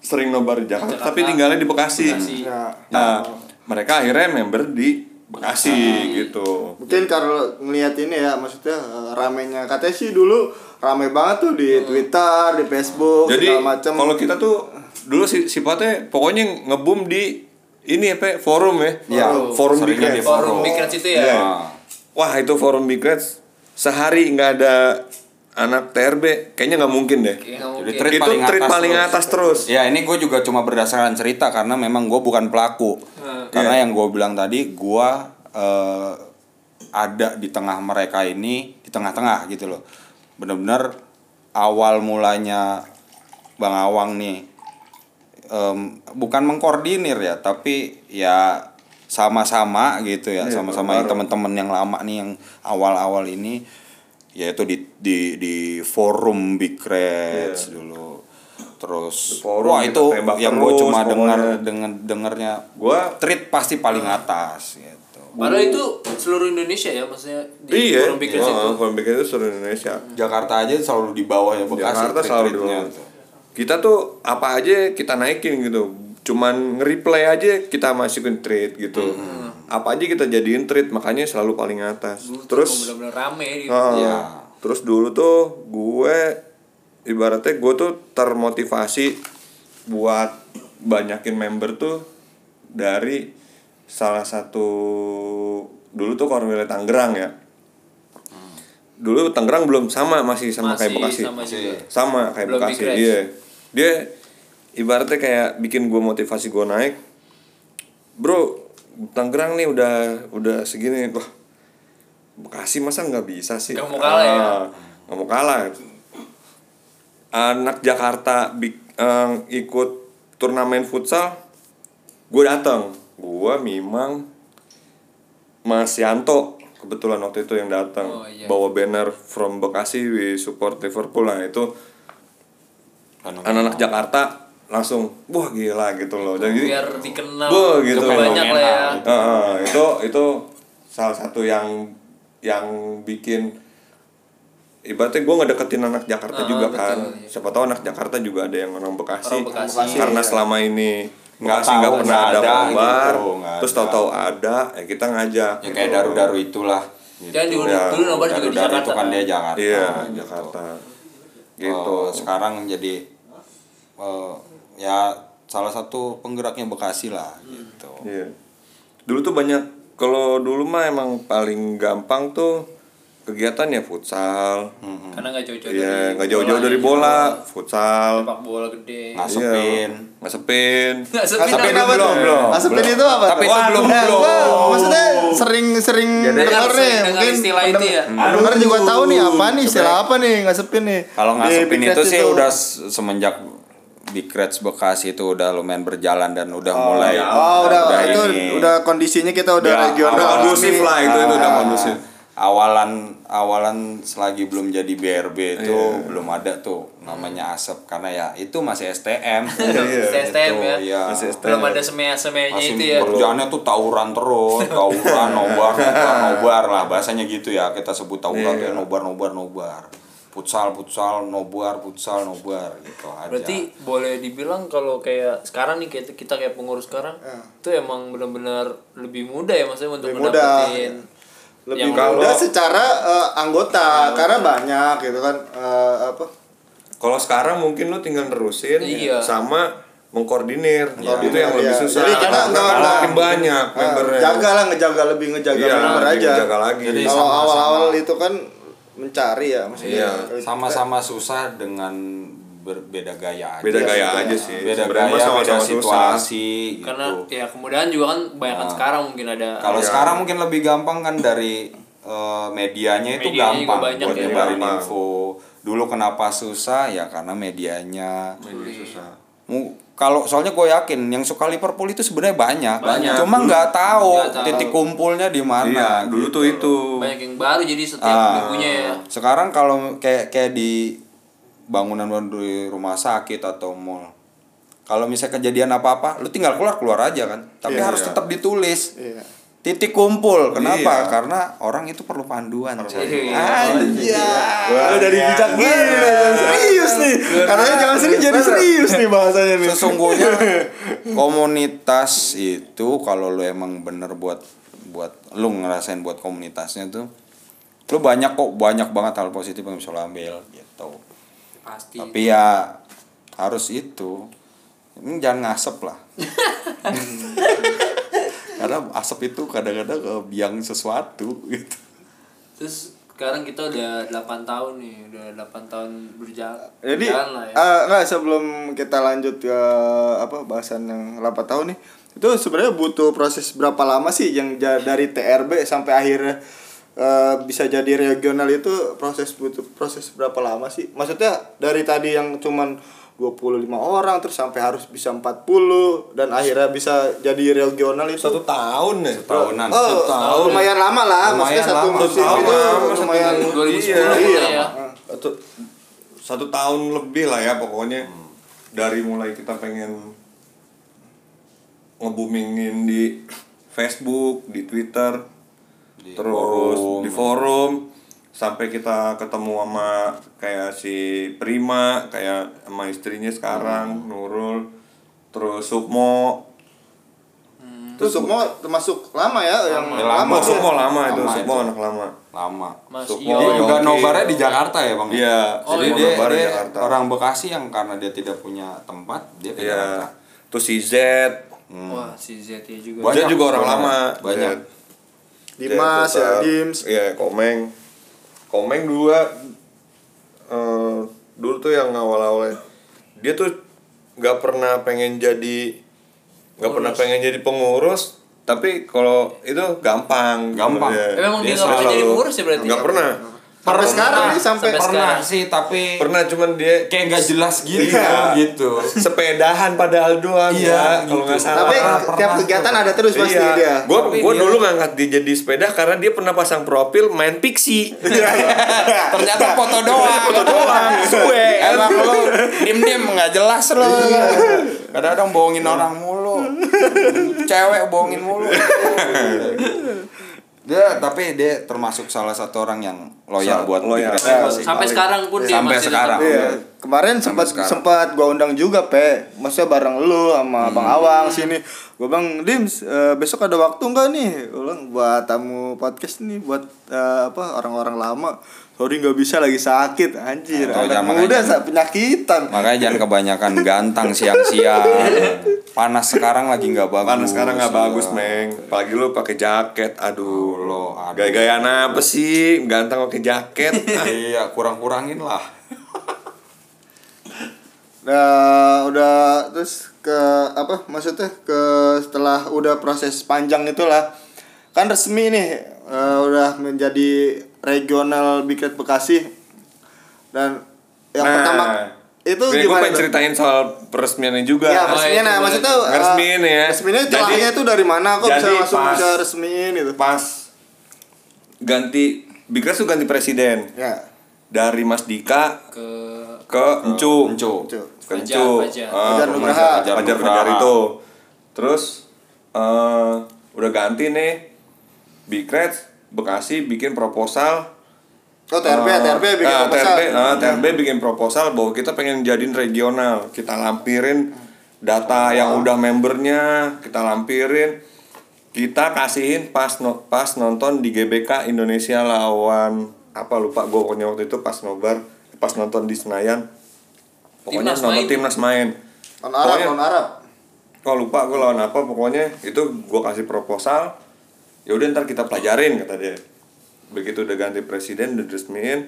sering nobar di Jakarta, Jakarta. tapi tinggalnya di Bekasi. Bekasi. Ya. Nah, mereka akhirnya member di Bekasi gitu. Mungkin kalau ngelihat ini ya maksudnya eh, ramenya katanya sih dulu rame banget tuh di Twitter, di Facebook, Jadi segala macam. kalau kita tuh dulu si sifatnya pokoknya ngebum di ini ya Pe, forum ya. Iya, forum Big di Reds. forum Big Reds itu ya Iya. Ah. Wah, itu forum Big Reds sehari nggak ada anak TRB, kayaknya nggak mungkin deh. Jadi Itu paling treat atas paling terus. atas terus. Ya ini gue juga cuma berdasarkan cerita karena memang gue bukan pelaku. Karena yang gue bilang tadi gue eh, ada di tengah mereka ini di tengah-tengah gitu loh. Bener-bener awal mulanya Bang Awang nih em, bukan mengkoordinir ya tapi ya sama-sama gitu ya Iya, sama-sama bareng. teman-teman yang lama nih yang awal-awal ini yaitu di di di forum Big Reds dulu terus forum wah itu yang gue cuma dengar dengan dengarnya Gua- treat pasti paling atas gitu Padahal itu seluruh Indonesia ya maksudnya di Iya, forum Big Reds itu oh, forum Big Reds itu seluruh Indonesia. Jakarta aja selalu di bawah ya Bekasi Jakarta selalu di bawah. Kita tuh apa aja kita naikin gitu. Cuman nge-replay aja kita masukin treat gitu. Apa aja kita jadiin treat makanya selalu paling atas. Dulu Terus rame gitu. Ah, Iya. Terus dulu tuh gue ibaratnya gue tuh termotivasi buat banyakin member tuh dari salah satu dulu tuh Korwil Tangerang ya. Dulu Tangerang belum sama masih sama Masih kayak Bekasi. sama juga. Sama kayak Belum Bekasi. Reds. Iya. Dia ibaratnya kayak bikin gue motivasi gue naik. Bro, Tangerang nih udah udah segini. Wah, Bekasi masa nggak bisa sih? Nggak mau kalah ya? Ah, nggak mau kalah. Anak Jakarta big, eh, ikut turnamen futsal, gue datang. Gue Mimang, Mas Yanto kebetulan waktu itu yang datang Oh, iya. bawa banner from Bekasi we support Liverpool lah itu anak-anak Jakarta langsung wah gila gitu loh jadi Biar dikenal Wah, gitu. banyak lah ya. Ah, itu itu salah satu yang yang bikin ibaratnya gue ngedeketin anak Jakarta juga betul, kan iya. siapa tahu anak Jakarta juga ada yang orang Bekasi, Orang Bekasi. karena iya. selama ini Nggak Bekasi nggak pernah ada ada nobar gitu, terus tahu-tahu ada ya kita ngajak yang kayak gitu. daru-daru itulah gitu. Jangan dulu, Ya, dulu nobar juga di Daru-daru Jakarta. itu kan dia? Jakarta iya gitu. Jakarta Oh, gitu sekarang jadi eh, ya salah satu penggeraknya Bekasi lah gitu Iya. Dulu tuh banyak kalau dulu mah emang paling gampang tuh kegiatan ya futsal. Karena nggak jauh-jauh Iya, dari nggak jauh-jauh dari bola, futsal. Sepak bola gede. ngasepin Iya, ngasepin. Ngasepin apa belum, tuh? belum, Ngasepin itu apa? Tapi itu belum, belum. maksudnya sering-sering harus nih, dengar mungkin istilah itu ya. pendengar juga tahu nih apa nih istilah apa nih ngasepin nih. kalau ngasepin itu sih udah semenjak Big Reds Bekasi itu udah lumayan berjalan dan udah mulai Oh, udah, itu ini. udah kondisinya kita udah Ya, regional. Udah awal- kondusif lah itu itu udah Ah, kondusif. awalan awalan selagi belum jadi BRB itu Iya. belum ada tuh namanya asap karena ya itu masih STM Iya. STM ya. Iya. Masih STM. Belum ada semea-semeanya masih itu ya. kerjaannya tuh tawuran terus tawuran nobar nobar nobar lah bahasanya gitu ya kita sebut tawuran Iya. ya nobar nobar nobar futsal futsal nobar futsal nobar gitu aja Berarti boleh dibilang kalau kayak sekarang nih kayak kita kayak pengurus sekarang itu emang benar-benar lebih mudah ya maksudnya untuk Lebih mudah. mendapetin lebih yang mudah secara eh, anggota karena banyak gitu kan eh, apa Kalau sekarang mungkin lu tinggal nerusin Iya. sama mengkoordinir. itu yang lebih Iya. susah. Jadi kita Karena nggak- nggak- makin banyak eh, membernya. jaga lah ngejaga lebih ngejaga Iya, member lebih aja ngejaga lagi. Jadi kalau awal-awal itu kan mencari ya maksudnya Iya. sama-sama susah dengan berbeda gaya aja Beda gaya sih. aja sih. beda Sebenarnya gaya sama-sama beda susah. situasi karena gitu ya kemudahan juga kan banyak Nah. sekarang mungkin ada Kalau Iya. sekarang mungkin lebih gampang kan dari eh, medianya itu Medianya gampang banyak buat ya. nyebarin Gampang. info. Dulu kenapa susah ya karena medianya. Media susah. Kalau soalnya gue yakin yang suka Liverpool itu sebenarnya banyak. Banyak. Cuma nggak tahu titik kumpulnya di mana. Iya, dulu gitu. tuh itu. banyak yang baru jadi setiap Ah. minggunya ya Sekarang kalau kayak kayak di bangunan di rumah sakit atau mall. Kalau misalnya kejadian apa-apa, lu tinggal keluar keluar aja kan. Tapi Iya, harus iya. tetap ditulis. Iya. Titik kumpul. Kenapa? Iya. Karena orang itu perlu panduan. coy. Iya. Wah, dari bijak gini nih, serius nih. Katanya jangan serius jadi serius nih bahasanya nih. Sesungguhnya komunitas itu kalau lu emang bener buat buat lu ngerasain buat komunitasnya tuh lu banyak kok banyak banget hal positif yang bisa lu ambil gitu. pasti Tapi ya harus itu. Ini jangan ngasep lah. Karena asap itu kadang-kadang ke biang sesuatu gitu. terus sekarang kita udah 8 tahun nih udah 8 tahun berjalan Jadi berjalan lah ya eh, nggak sebelum kita lanjut ke apa bahasan yang 8 tahun nih itu sebenarnya butuh proses berapa lama sih yang dari TRB sampai akhirnya eh, bisa jadi regional itu proses butuh proses berapa lama sih? Maksudnya dari tadi yang cuman 25 orang terus sampai harus bisa 40 dan akhirnya bisa jadi regional itu Satu tahun ya. Tahunan. Oh, lumayan lama lah. Maksudnya Lumayan satu lama. musim Tahun itu lama, satu lumayan 2010 Iya, kita iya. ya Satu, satu tahun lebih lah ya pokoknya. Dari mulai kita pengen ngebumingin di Facebook, di Twitter, Di terus forum. di forum sampai kita ketemu sama kayak si Prima kayak sama istrinya sekarang Nurul terus Sukmo Terus semua termasuk lama ya yang Ya, lama. lama. tuh. Sukmo lama itu Lama Sukmo itu. anak lama Lama. Mas Sukmo, Iyo Dia juga Yongki. nobarnya di Jakarta ya bang? Iya, Oh, Jadi iya. dia, dia Jakarta. orang Bekasi yang karena dia tidak punya tempat dia ke Iya. Jakarta. Terus si Z, wah si Z ya juga Banyak, Z juga orang lama. banyak. Dimas ya. Dims. Iya, Komeng. Komeng dua eh dulu tuh yang awal-awalnya. Dia tuh nggak pernah pengen jadi nggak pernah pengen jadi pengurus tapi kalau itu gampang. Gampang. Eh, memang dia Dia nggak pernah jadi pengurus ya berarti? nggak pernah Sampai sekarang nih sampai Sampai Pernah sekarang. sih tapi pernah cuman dia kayak nggak jelas gitu Iya. gitu. sepedahan padahal doang Iya, ya kalau nggak gitu. salah Tapi Pernah, tiap pernah. kegiatan ada terus pasti iya. dia. Gua Tapi gua dia- dulu ngangkat dia jadi sepeda karena dia pernah pasang profil main pixie. Ternyata foto doang. Foto doang, suwe. Emang lu dim-dim nggak jelas lu. Kadang-kadang bohongin orang mulu. Cewek bohongin mulu. Dia tapi dia termasuk salah satu orang yang loyal Sa- buat loyal. Ya, sampai sekarang pun dia Sampai masih sekarang. tetap- Iya. Kemarin Sampai sempat sekarang. sempat gua undang juga, Pe. Maksudnya bareng lu sama Bang Awang sini. Gua Bang Dims, eh, besok ada waktu nggak nih? Ulang buat tamu podcast nih buat eh, apa orang-orang lama. Sorry nggak bisa lagi sakit anjir. Atau Anak jangan- muda jangan- penyakitan. Makanya jangan kebanyakan gantang siang-siang. Panas sekarang lagi nggak bagus. Panas sekarang nggak bagus. Meng. Apalagi lu pakai jaket. Aduh, lo, aduh. Gaya-gayaan apa sih? Ganteng pakai jaket. Iya, kurang-kurangin lah. Nah, udah terus ke apa maksudnya ke setelah udah proses panjang itulah kan resmi nih eh, udah menjadi regional Big Red Bekasi dan yang Nah, pertama itu Gue gimana pengen tuh? ceritain soal peresmiannya juga. Ya, Oh, resminya itu nah maksudnya eh, Resmiin ya. Resminya Jadi- celahnya itu dari mana kok bisa langsung pas- bisa resmiin itu? Pas ganti Big Red tuh ganti presiden. Ya. Dari Mas Dika ke ke Encu. Encu. Encu. Ke Fajar, Encu. Fajar. Ah, Nugraha. Fajar, Fajar, itu. Terus eh udah ganti nih Big Red Bekasi bikin proposal Oh, TRB, TRB bikin Ah, proposal. TRB, ah, TRB bikin proposal bahwa kita pengen jadiin regional. Kita lampirin data yang udah membernya, kita lampirin, kita kasihin pas no- pas nonton di GBK Indonesia lawan apa lupa gue pokoknya waktu itu pas nobar pas nonton di Senayan pokoknya Timnas nonton main. timnas main Non Arab, non Arab. kok lupa gue lawan apa pokoknya itu gue kasih proposal ya udah ntar kita pelajarin kata dia begitu udah ganti presiden udah resmiin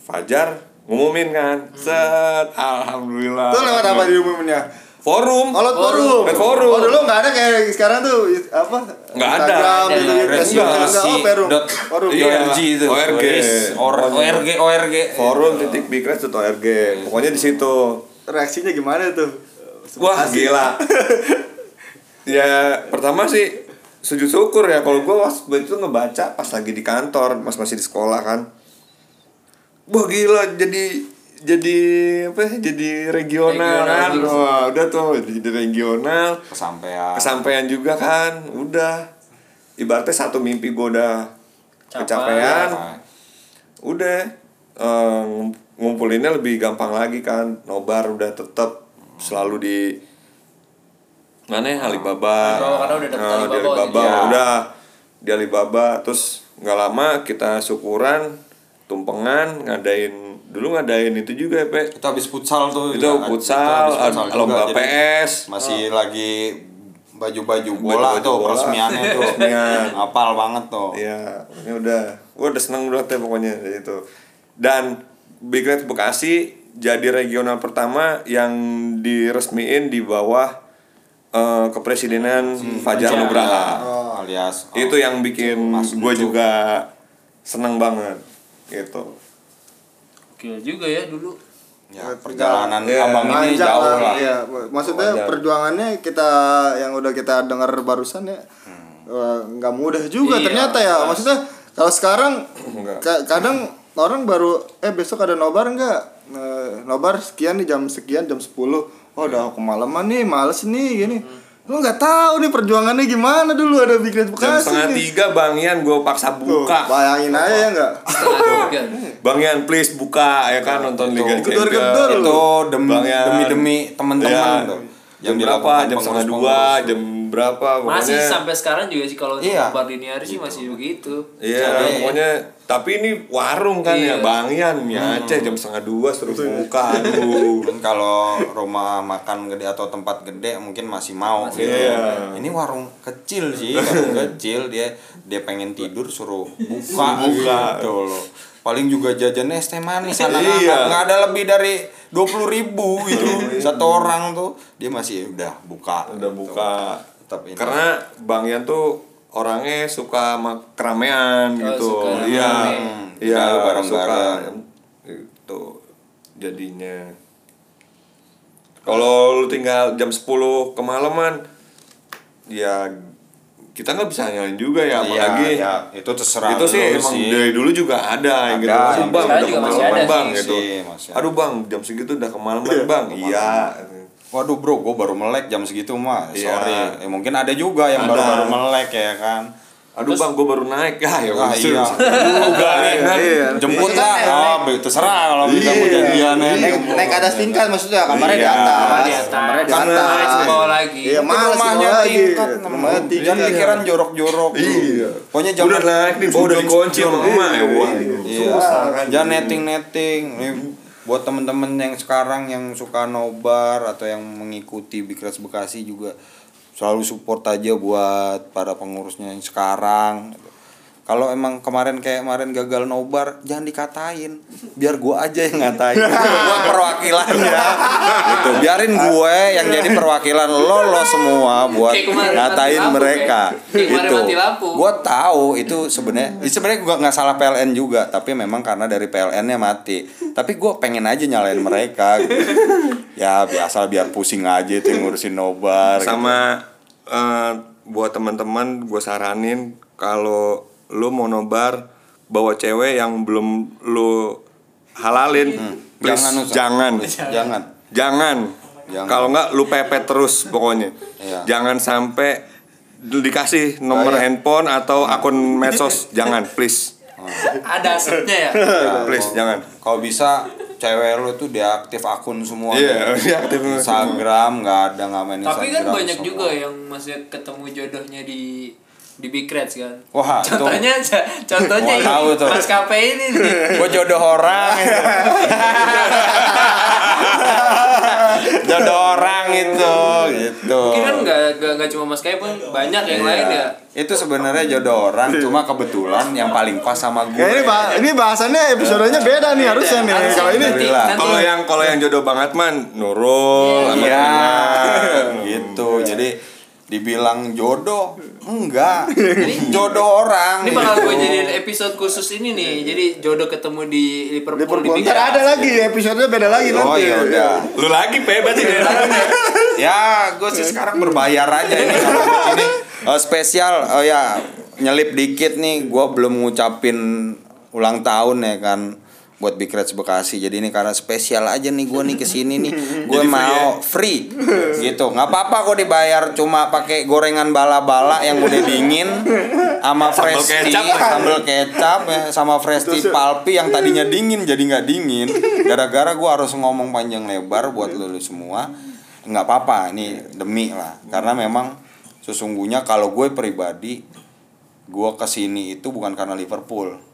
Fajar ngumumin kan set alhamdulillah Itu lewat apa diumuminnya? forum Oh, lewat forum. Lewat forum. Oh, dulu nggak ada kayak sekarang tuh apa? Nggak ada. Gitu, enggak. Oh, forum. Dot Forum. Iya. ORG itu. ORG. Or, ORG ORG. forum titik bigres.org pokoknya di situ Reaksinya gimana tuh? wah gila ya pertama sih sujud syukur ya. Kalau gue pas itu ngebaca pas lagi di kantor pas masih di sekolah kan. Wah gila jadi jadi apa ya, jadi regional, Regional. kan wah udah tuh jadi regional. Kesampaian. kesampaian juga kan udah. Ibaratnya satu mimpi gue udah kecapean. Nah, udah ngum- ngumpulinnya lebih gampang lagi kan. Nobar udah tetap selalu di mana ya Alibaba Alibaba, karena udah dapet Nah, di Alibaba udah di Alibaba terus nggak lama kita syukuran tumpengan ngadain dulu ngadain itu juga ya Pe Itu habis futsal tuh. itu ya, futsal, juga, lomba PS Masih lagi baju-baju bola Baju-baju tuh bola. peresmiannya tuh. Peresmian. Apal banget tuh. Iya, pokoknya udah, gua udah seneng banget ya pokoknya itu. Dan Big Red Bekasi jadi regional pertama yang diresmiin di bawah eh, kepresidenan Fajar Nugraha. Oh, alias oh, Itu yang bikin Mas gue juga seneng banget gitu. Gila juga ya dulu. ya, perjalanan Iya, abang ini jauh lah. Iya, maksudnya Panjang. perjuangannya kita yang udah kita dengar barusan ya eh, nggak mudah juga Iya, ternyata ya. Maksudnya kalau sekarang ka- kadang orang baru eh besok ada nobar enggak? nobar sekian nih jam sekian jam 10 Oh udah kemalaman nih, males nih gini. Lu nggak tahu nih perjuangannya gimana dulu ada Big Red Jam Bekasi setengah nih. tiga Bang Ian gue paksa Tuh, buka. bayangin aja ya enggak? Setengah tiga. Bang Ian please buka ya kan nonton Liga Champions. Itu demi demi demi teman-teman tuh. Jam Yang berapa? Jam setengah dua, jam berapa? Masih Pokoknya sampai sekarang juga sih kalau Iya. bar dini hari sih masih begitu. Iya, Jadi- pokoknya tapi ini warung kan Iya. ya Bang Ian, mie Aceh jam setengah dua suruh buka, aduh. Mungkin kalau rumah makan gede atau tempat gede mungkin masih mau gitu. Iya. Ini warung kecil sih, warung kecil dia dia pengen tidur suruh buka, Buka. gitu loh. Paling juga jajannya es teh manis anak-anak Iya. nggak ada lebih dari dua puluh ribu gitu satu orang tuh dia masih udah buka Udah gitu. buka. Tetap ini. Karena Bang Ian tuh orangnya suka sama keramaian Oh, gitu. Iya. Iya, bareng-bareng. suka itu jadinya. Kalau lu tinggal jam 10 kemalaman ya kita nggak bisa nyalain juga ya apalagi iya, ya, itu terserah itu sih emang sih. dari dulu juga ada, yang gitu bang udah kemalaman ada bang gitu aduh bang jam segitu udah kemalaman bang iya Waduh bro, gue baru melek jam segitu mah. Iya. Sorry. Ya, mungkin ada juga yang Ada. baru-baru melek ya kan. aduh bang gue baru naik ya ya Ah, iya. juga nih kan Iya. Jemput Maksudnya lah. Oh, be- terserah kalau bisa Iya. mau janjian ya. naik, naik atas tingkat maksudnya kamarnya di Iya. atas Kamar di atas. kamarnya di atas ke bawah lagi. iya males rumahnya tingkat. rumahnya tingkat Jangan pikiran jorok-jorok. Iya. Pokoknya jangan udah naik nih udah dikunci sama emak ya Iya. kan Jangan netting-netting. Buat temen-temen yang sekarang yang suka nobar atau yang mengikuti Bikres Bekasi juga selalu support aja buat para pengurusnya yang sekarang. Kalau emang kemarin kayak kemarin gagal nobar, jangan dikatain. Biar gua aja yang ngatain. gua perwakilannya. gitu. Biarin gue yang jadi perwakilan lo lo semua buat ngatain lampu, mereka. Itu. Gua tahu itu sebenarnya sebenarnya gua nggak salah PLN juga tapi memang karena dari PLN-nya mati tapi gua pengen aja nyalain mereka gitu. ya biasa biar pusing aja tuh yang ngurusin nobar gitu. sama eh, buat teman-teman gue saranin kalau lu mau nobar bawa cewek yang belum lu halalin please Jangan, jangan jangan jangan, Jangan. kalau nggak lu pepet terus pokoknya Iya. jangan sampai dikasih nomor Bahaya. handphone atau akun medsos jangan please Ada asetnya ya. Ya, Please, kalau- jangan. Kalau bisa cewek lu tuh diaktif akun semua. Iya, diaktif. Instagram nggak ada nggak main Tapi kan Instagram banyak semua. juga yang masih ketemu jodohnya di di Big Reds kan. Wah, itu- contohnya aja, contohnya Wah, tahu tuh. Mas KP ini nih. gue jodoh orang jodoh orang itu gitu Mungkin kan nggak nggak nggak cuma Mas KP pun banyak yang lain ya. itu sebenarnya jodoh orang cuma kebetulan yang paling pas sama gue Ya ini bah ini bahasannya episodenya beda nih harusnya nih. Harusnya Kalau ini nanti- Kalau yang kalau yang jodoh banget man Nurul Iya, gitu. Jadi dibilang jodoh enggak. jodoh orang. Ini bakal gue gitu. jadiin episode khusus ini nih. Jadi jodoh ketemu di Liverpool, Liverpool di ntar ada lagi episodenya beda lagi Oh nanti. ya udah. Lu lagi pe berarti lagunya. Ya, gue sih sekarang berbayar aja ini kalau ini Eh, spesial. Oh ya, nyelip dikit nih. Gue belum ngucapin ulang tahun ya kan buat Big Reds Bekasi. Jadi ini karena spesial aja nih gue nih ke sini nih. Gue free mau free, gitu. nggak apa-apa kok dibayar cuma pakai gorengan bala-bala yang udah dingin sama fresh tea, kecap. sambal kecap ya, sama fresh tea palpi yang tadinya dingin jadi nggak dingin. Gara-gara gue harus ngomong panjang lebar buat lu semua. Nggak apa-apa, ini demi lah. Karena memang sesungguhnya kalau gue pribadi gue ke sini itu bukan karena Liverpool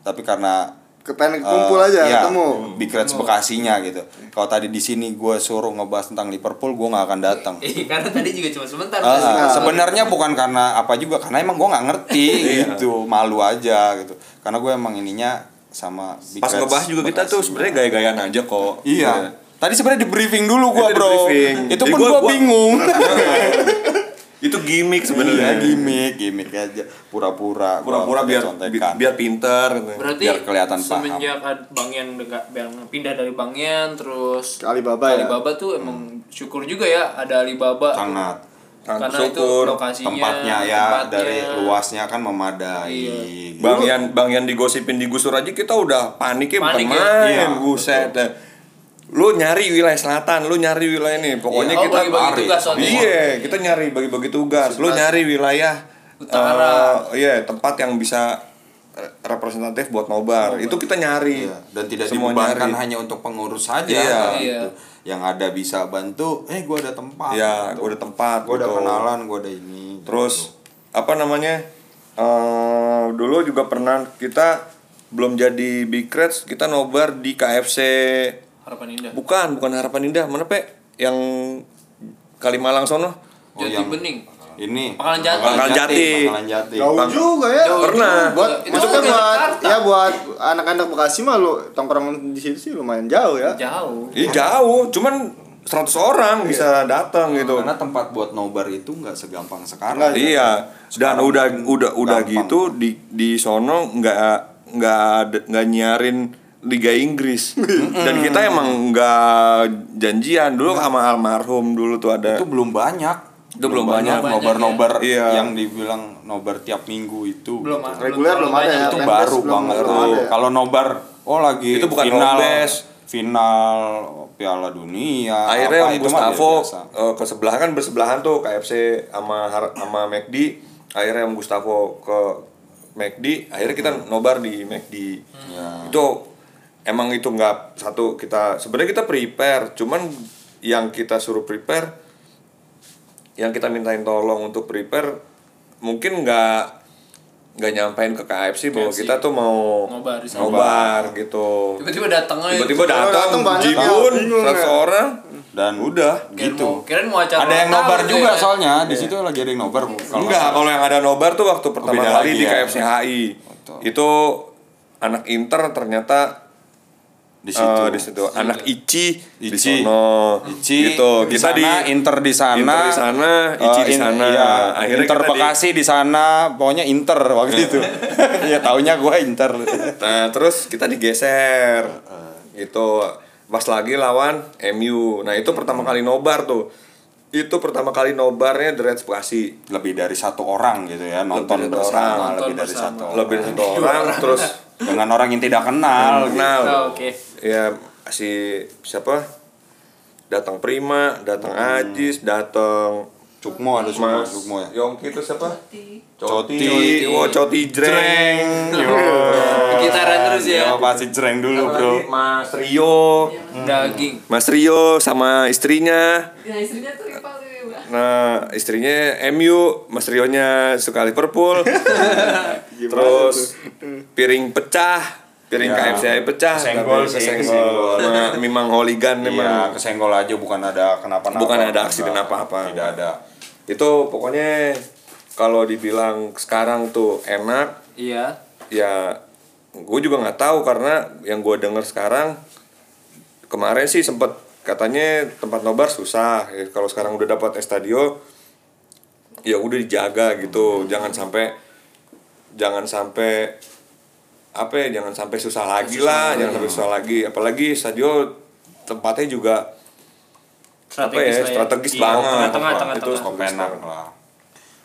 tapi karena Kepengen kumpul eh, aja iya, ketemu. Big Reds Bekasinya gitu. Kalau tadi di sini gue suruh ngebahas tentang Liverpool gue nggak akan datang. Eh, karena tadi juga cuma sebentar. Ah, Mas. sebenarnya bukan karena apa juga karena emang gue nggak ngerti gitu. Malu aja gitu. Karena gue emang ininya sama Big Pas ngebahas juga kita tuh sebenarnya gaya-gayaan aja kok. iya. Tadi sebenarnya di briefing dulu gue di bro. briefing. itu Jadi pun gue gua- bingung Itu gimmick Iya, sebenarnya. gimmick, gimmick aja. Pura-pura. Pura-pura biar contekan. biar pinter gitu. Berarti Biar kelihatan paham. semenjak Bang Yan dekat Bang pindah dari Bang Yan terus Ke Alibaba ya? Alibaba tuh emang syukur juga ya ada Alibaba. sangat Karena Sangat itu syukur. lokasinya tempatnya ya tempatnya. dari luasnya kan memadai. Iya. Bang Yan Bang Yan digosipin di Gusur aja kita udah Panik bukan ya? main, Iya, buset. dah. Lu nyari wilayah selatan, lu nyari wilayah ini. Pokoknya oh, kita lari. tugas. Iya, kita nyari bagi-bagi tugas. Lu nyari wilayah Utara. eh, iya, tempat yang bisa representatif buat nobar. Itu kita nyari. Iya, dan tidak Semua dibebankan nyari. hanya untuk pengurus saja Iya. gitu. Iya. Yang ada bisa bantu, eh gua ada tempat. Iya, gua ada tempat, Gua ada gitu. kenalan, gua ada ini. Terus apa namanya? eh dulu juga pernah kita belum jadi Big Reds, kita nobar di KFC Harapan Indah. Bukan, bukan Harapan Indah. Mana, Pe? Yang Kalimalang sono? Oh, Jati yang- Bening. ini Pangkalan Jati. Pangkalan Jati. Pangkalan Jati. Jauh Bang. juga ya. Jauh Pernah. juga. Buat Itu itu kan buat Jakarta. ya buat anak-anak Bekasi mah lu tongkrong di situ sih lumayan jauh ya. jauh. Iya jauh, cuman 100 orang bisa datang gitu. Karena tempat buat nobar itu nggak segampang sekarang. Nggak, Iya, dan udah udah udah gampang. gitu di di sono nggak nggak nggak nyiarin Liga Inggris dan kita emang nggak janjian dulu sama almarhum dulu tuh ada itu belum banyak Itu belum banyak. nobar-nobar Iya. yang dibilang nobar tiap minggu itu Belum gitu. Reguler belum ada ya. itu baru belum- banget belum tuh. ya. kalau nobar oh lagi Itu bukan final final Piala Dunia akhirnya apa, Gustavo biasa. eh, ke sebelah kan bersebelahan tuh KFC sama Har- sama McD akhirnya Om Gustavo ke McD akhirnya kita nobar di McD Ya. itu emang itu nggak satu kita sebenarnya kita prepare cuman yang kita suruh prepare yang kita mintain tolong untuk prepare mungkin nggak nggak nyampein ke KFC bahwa KFC. kita tuh mau Nobar di sana. nobar gitu Tiba-tiba datang aja. tiba-tiba datang ya, jibun ya. 100 orang dan udah Kirain gitu mau- Kirain mau acara ada yang nobar tahun, juga ya. soalnya di situ lagi ada yang nobar kalau Enggak, kalau yang ada nobar tuh waktu pertama beda kali di ya. KFC HI. Betul. Itu anak Inter ternyata di di situ di situ. Anak Ici, di Ici. sono. Ici gitu. di Kita di sana, Inter di sana, Inter di sana, Ici eh, di in- sana. iya, Akhirnya Inter kita di- Bekasi di sana, pokoknya Inter waktu itu. ya taunya gue Inter. Nah, terus kita digeser. Gitu. Pas lagi lawan MU. Nah, itu pertama kali nobar tuh. Itu pertama kali nobarnya The Reds Bekasi. Lebih dari satu orang gitu ya nonton Lebih bersama, orang. lebih Nonton dari bersama. satu. Lebih dari satu orang terus Dengan orang yang tidak kenal. gitu. kenal. Oh, Oke. Ya si siapa datang Prima datang Hmm. Ajis datang Cukmo ada Sukmo, Mas Sukmo ya. Yongki itu siapa? Coti. Coti, oh Coti Jreng. Gitaran terus ya. Ya pasti jreng dulu, Bro. Mas Rio, Daging. Mas Rio sama istrinya. Nah istrinya tuh rival ya Nah, istrinya MU, Mas Rionya suka Liverpool. Terus piring pecah, piring Ya. KFC pecah, Kesenggol tapi kesenggol. Nah, memang holigan Iya, memang. kesenggol aja bukan ada kenapa-napa. Bukan ada aksiden Enggak, apa-apa. Tidak ada. Itu pokoknya kalau dibilang sekarang tuh enak, Iya. ya gue juga nggak tahu karena yang gue denger sekarang kemarin sih sempet katanya tempat nobar susah ya, kalau sekarang udah dapat estadio ya udah dijaga gitu jangan sampai jangan sampai apa ya jangan sampai susah lagi lah jangan sampai susah lagi apalagi stadio tempatnya juga apa ya Strategis ya. strategis Iya, banget tengah-tengah, itu tengah-tengah. strategis Enak banget. lah.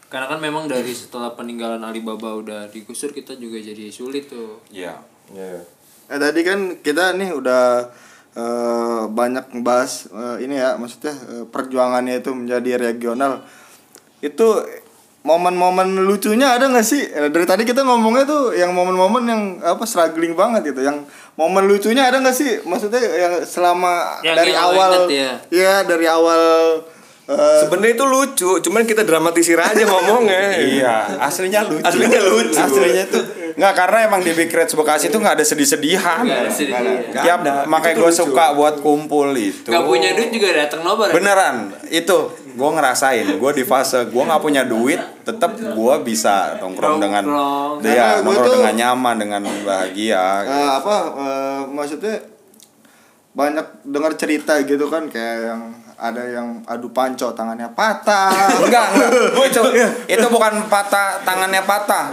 Karena kan memang dari setelah peninggalan Alibaba udah digusur kita juga jadi sulit tuh. Iya. Iya. Eh tadi kan kita nih udah eh, banyak ngebahas eh, ini ya maksudnya eh, perjuangannya itu menjadi regional. Itu momen-momen lucunya ada nggak sih? Eh, dari tadi kita ngomongnya tuh yang momen-momen yang apa struggling banget gitu. Yang momen lucunya ada nggak sih? Maksudnya yang selama Yang dari yang awal ya. Iya, dari awal eh, Sebenarnya itu lucu, cuman kita dramatisir aja ngomongnya. Iya, aslinya lucu. Aslinya lucu. Aslinya itu nggak karena emang di Big Reds Bekasi itu nggak ada sedih-sedihan. Nggak ada sedih-sedihan. Tiap makanya gue suka buat kumpul itu. Gak punya duit juga datang nobar. ya? Beneran, itu gue ngerasain. Gue di fase gue nggak punya duit, tetap gue bisa nongkrong dengan dia gua nongkrong tuh- dengan nyaman, dengan bahagia. eh, apa eh, maksudnya banyak dengar cerita gitu kan kayak yang ada yang adu panco tangannya patah Enggak, enggak. itu itu bukan patah tangannya patah.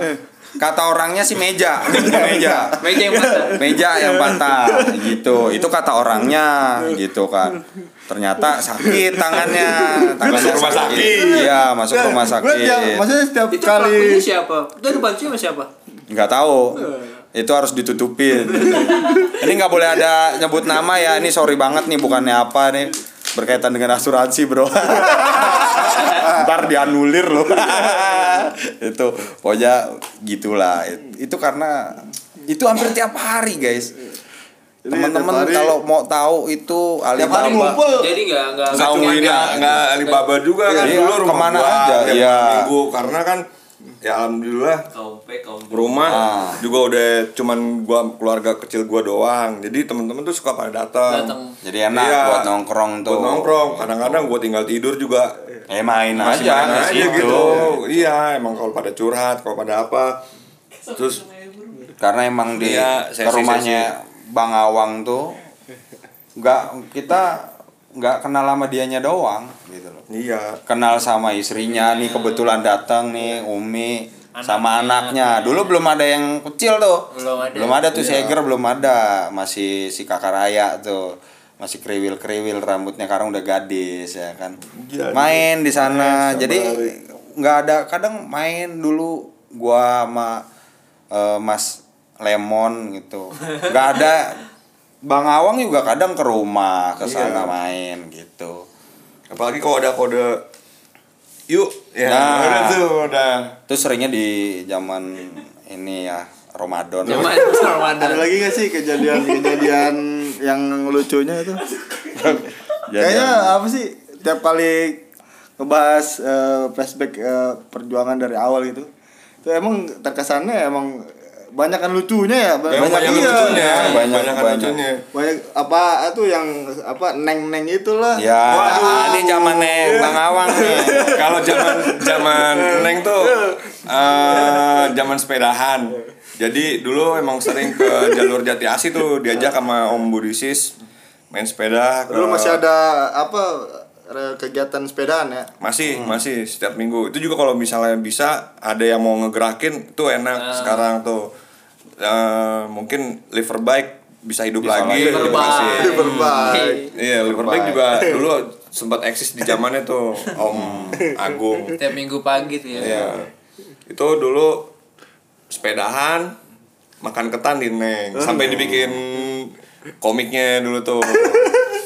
Kata orangnya sih meja, meja. Meja yang patah. Meja yang patah gitu. Itu kata orangnya gitu kan. Ternyata sakit tangannya, tangannya Masuk rumah sakit. Iya, masuk rumah Gua tiap- sakit. maksudnya setiap Itu kali siapa? Itu ada bantunya sama siapa? nggak tahu. Itu harus ditutupin. Ini nggak boleh ada nyebut nama ya. Ini sorry banget nih bukannya apa nih? Berkaitan dengan asuransi bro. Ntar dianulir loh. Itu pokoknya gitulah. Itu karena itu hampir tiap hari guys teman-teman tiap kalau mau tahu itu tiap Alibaba. ngumpul. Jadi nggak nggak Nggak Tahu cuma ini. nggak nggak Alibaba juga kan. Iya, dulu rumah ke mana gua aja, tiap iya. minggu. Karena kan ya alhamdulillah Kompe, kompe. rumah Ah. juga udah cuman gua keluarga kecil gua doang. Jadi teman-teman tuh suka pada datang. Jadi enak Iya. buat nongkrong tuh. Buat nongkrong. Kadang-kadang gua tinggal tidur juga. Eh main masih aja main aja situ. gitu. Iya emang kalau pada curhat kalau pada apa. Terus karena emang di Iya, ke rumahnya Bang Awang tuh nggak kita nggak kenal sama dianya doang gitu loh. Iya. Kenal sama istrinya nih kebetulan datang nih Umi sama anaknya. dulu belum ada yang kecil tuh. Belum ada. belum ada tuh Seger belum ada. Masih si kakak raya tuh masih kriwil kriwil rambutnya sekarang udah gadis ya kan. Iya, main di sana. sama jadi nggak ada kadang main dulu gua sama eh, Mas Lemon gitu nggak ada Bang Awang juga kadang ke rumah ke sana Iya. main gitu apalagi kalau ada kode yuk ya Nah. udah tuh udah itu seringnya di zaman ini ya Ramadan Zaman ada Ramadan. lagi gak sih kejadian-kejadian yang lucunya itu kayaknya apa sih tiap kali ngebahas eh, flashback eh, perjuangan dari awal gitu itu emang terkesannya emang banyak kan lucunya ya Yang banyak iya. lucunya. Banyak, banyak banyak. lucunya. Banyak apa tuh yang apa neng neng itulah. Ya, Waduh. ini zamannya Bang Awang nih. kalau zaman zaman neng tuh eh zaman sepedahan. Jadi dulu emang sering ke jalur Jati Asi tuh diajak sama Om Budisis main sepeda ke- dulu masih ada apa kegiatan sepedaan ya? Masih masih setiap minggu. Itu juga kalau misalnya bisa ada yang mau ngegerakin tuh enak sekarang tuh Eh, mungkin liver bike bisa hidup Bisa lagi lagi. di Bekasi. Liver bike. Iya, liver bike juga dulu sempat eksis di zamannya tuh Om Agung. Tiap minggu pagi tuh ya. Iya. Itu dulu sepedahan makan ketan di Neng sampai dibikin komiknya dulu tuh.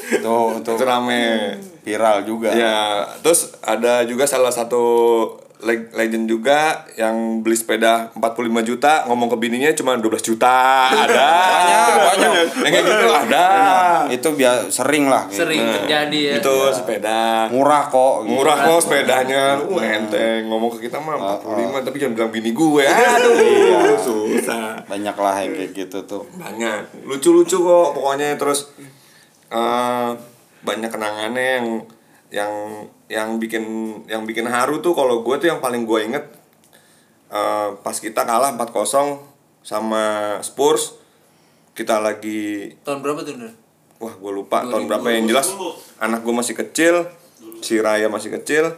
Itu itu Itu rame. viral juga. Ya, terus ada juga salah satu leg- legend juga yang beli sepeda 45 juta, ngomong ke bininya cuma 12 juta. Ada. Banyak, banyak. Yang kayak gitu ada. Itu biar sering lah gitu. Sering terjadi ya. Itu sepeda. Murah kok. gitu. Murah kok sepedanya. Wah, enteng ngomong ke kita mah 45 tapi jangan bilang bini gue. Aduh, susah. Banyak lah yang kayak gitu tuh. banyak lucu-lucu kok pokoknya terus eh banyak kenangannya yang yang yang bikin yang bikin haru tuh kalau gue tuh yang paling gue inget eh pas kita kalah 4-0 sama Spurs kita lagi Tahun berapa tuh, wah gue lupa tahun berapa yang jelas. anak gue masih kecil si Raya masih kecil.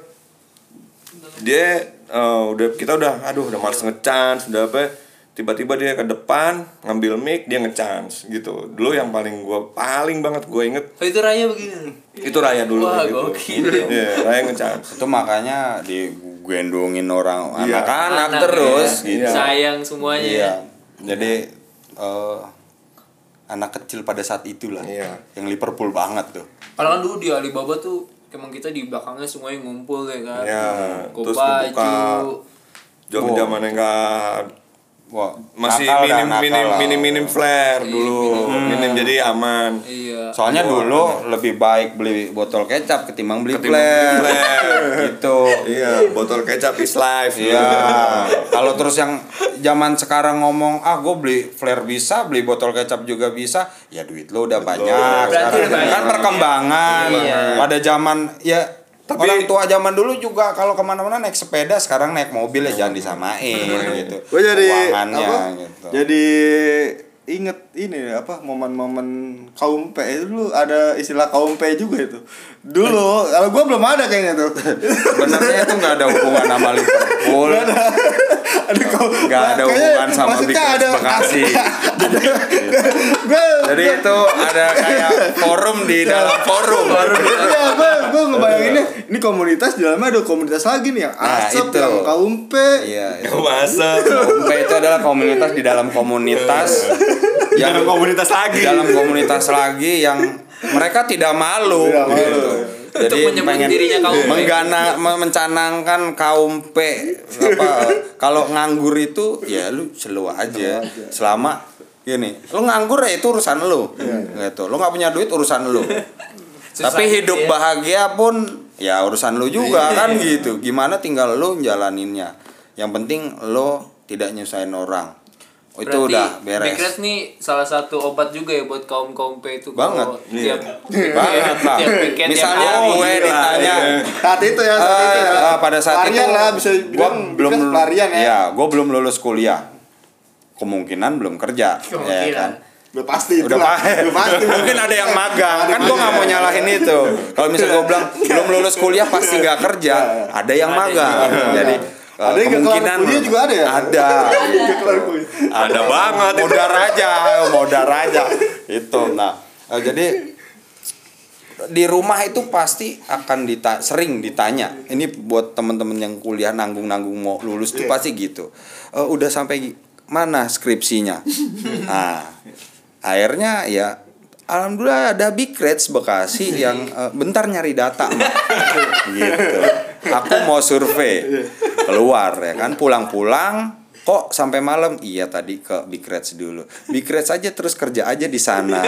Dia eh, udah kita udah aduh udah males ngechance udah apa tiba-tiba dia ke depan ngambil mic dia ngechance gitu dulu yang paling gue paling banget gue inget Oh, itu raya begini. itu Raya dulu Wah, gitu. gokil. Iya, Raya ngechance Itu makanya digendongin orang Iya. anak-anak Anak terus ya. gitu. Sayang semuanya. Iya. ya. Jadi eh, anak kecil pada saat itulah. Iya. Yang Liverpool banget tuh. Kalau kan dulu di Alibaba tuh emang kita di belakangnya semuanya ngumpul ya kan. Iya, terus dibuka. zaman zaman yang enggak Wah, masih nakal minim nakal minim lah. minim minim flare dulu minim jadi aman Iya. Soalnya dulu lebih baik beli botol kecap ketimbang beli Ketimbang flare. beli flare. gitu. iya botol kecap is life Iya. Kalau terus yang zaman sekarang ngomong ah gue beli flare bisa, beli botol kecap juga bisa, ya duit lo udah banyak. Berarti Sekarang udah banyak. kan perkembangan. Iya. Pada zaman ya Tapi- orang tua zaman dulu juga kalau ke mana-mana naik sepeda, sekarang naik mobil ya jangan disamain gitu. Gue jadi apa? gitu. Jadi inget ini apa momen-momen kaum P itu dulu ada istilah kaum P juga itu. Dulu kalau gue belum ada kayaknya tuh. Sebenarnya itu nggak ada hubungan sama Liverpool. ada kaum Nggak ada hubungan sama ada Bekasi. Jadi itu ada kayak forum di dalam forum. Iya, gue gue ngebayanginnya ini komunitas di dalamnya ada komunitas lagi nih yang Nah, asap yang kaum P. Iya. Gak masa Kompe itu adalah komunitas di dalam komunitas yang Dalam komunitas lagi. di dalam komunitas lagi yang mereka tidak malu Tidak malu. gitu. Jadi menyebut pengen dirinya kaum menggana me- mencanangkan kaum P. Apa kalau nganggur itu ya lu selu aja. Selama gini lu nganggur ya itu urusan lu gitu. Lu nggak punya duit urusan lu. Susah tapi gitu hidup ya. bahagia pun ya urusan lu juga kan gitu. Gimana tinggal lu jalaninnya? Yang penting lo tidak nyusahin orang Oh, itu Berarti udah beres Bigret nih salah satu obat juga ya buat kaum kaum P itu Banget. kalau tiap banget lah misalnya tiap hari. gue ditanya iya. Saat itu ya, saat itu ya. eh, eh, pada saat Pelarian itu lah bisa gue bilang belum pelarian ya. ya gue belum lulus kuliah kemungkinan belum kerja ya Kemungkinan. kan Udah pasti itu udah lah. pasti, Udah pasti. mungkin ada yang magang kan gue nggak mau nyalahin itu kalau misalnya gue bilang belum lulus kuliah pasti nggak kerja ada yang magang jadi eh, Ada yang kelar kuliah juga ada ya? ada. Ada banget. Itu. modar aja modar aja. Itu nah. Eh, jadi di rumah itu pasti akan dita sering ditanya. Ini buat temen-temen yang kuliah nanggung-nanggung mau lulus tuh pasti gitu. "Eh, udah sampai mana skripsinya? Nah akhirnya ya Alhamdulillah ada Big Reds Bekasi yang eh, bentar nyari data gitu. Aku mau survei. Keluar ya kan? Pulang-pulang kok sampai malam? Iya tadi ke Big Reds dulu. Big Reds aja terus kerja aja di sana.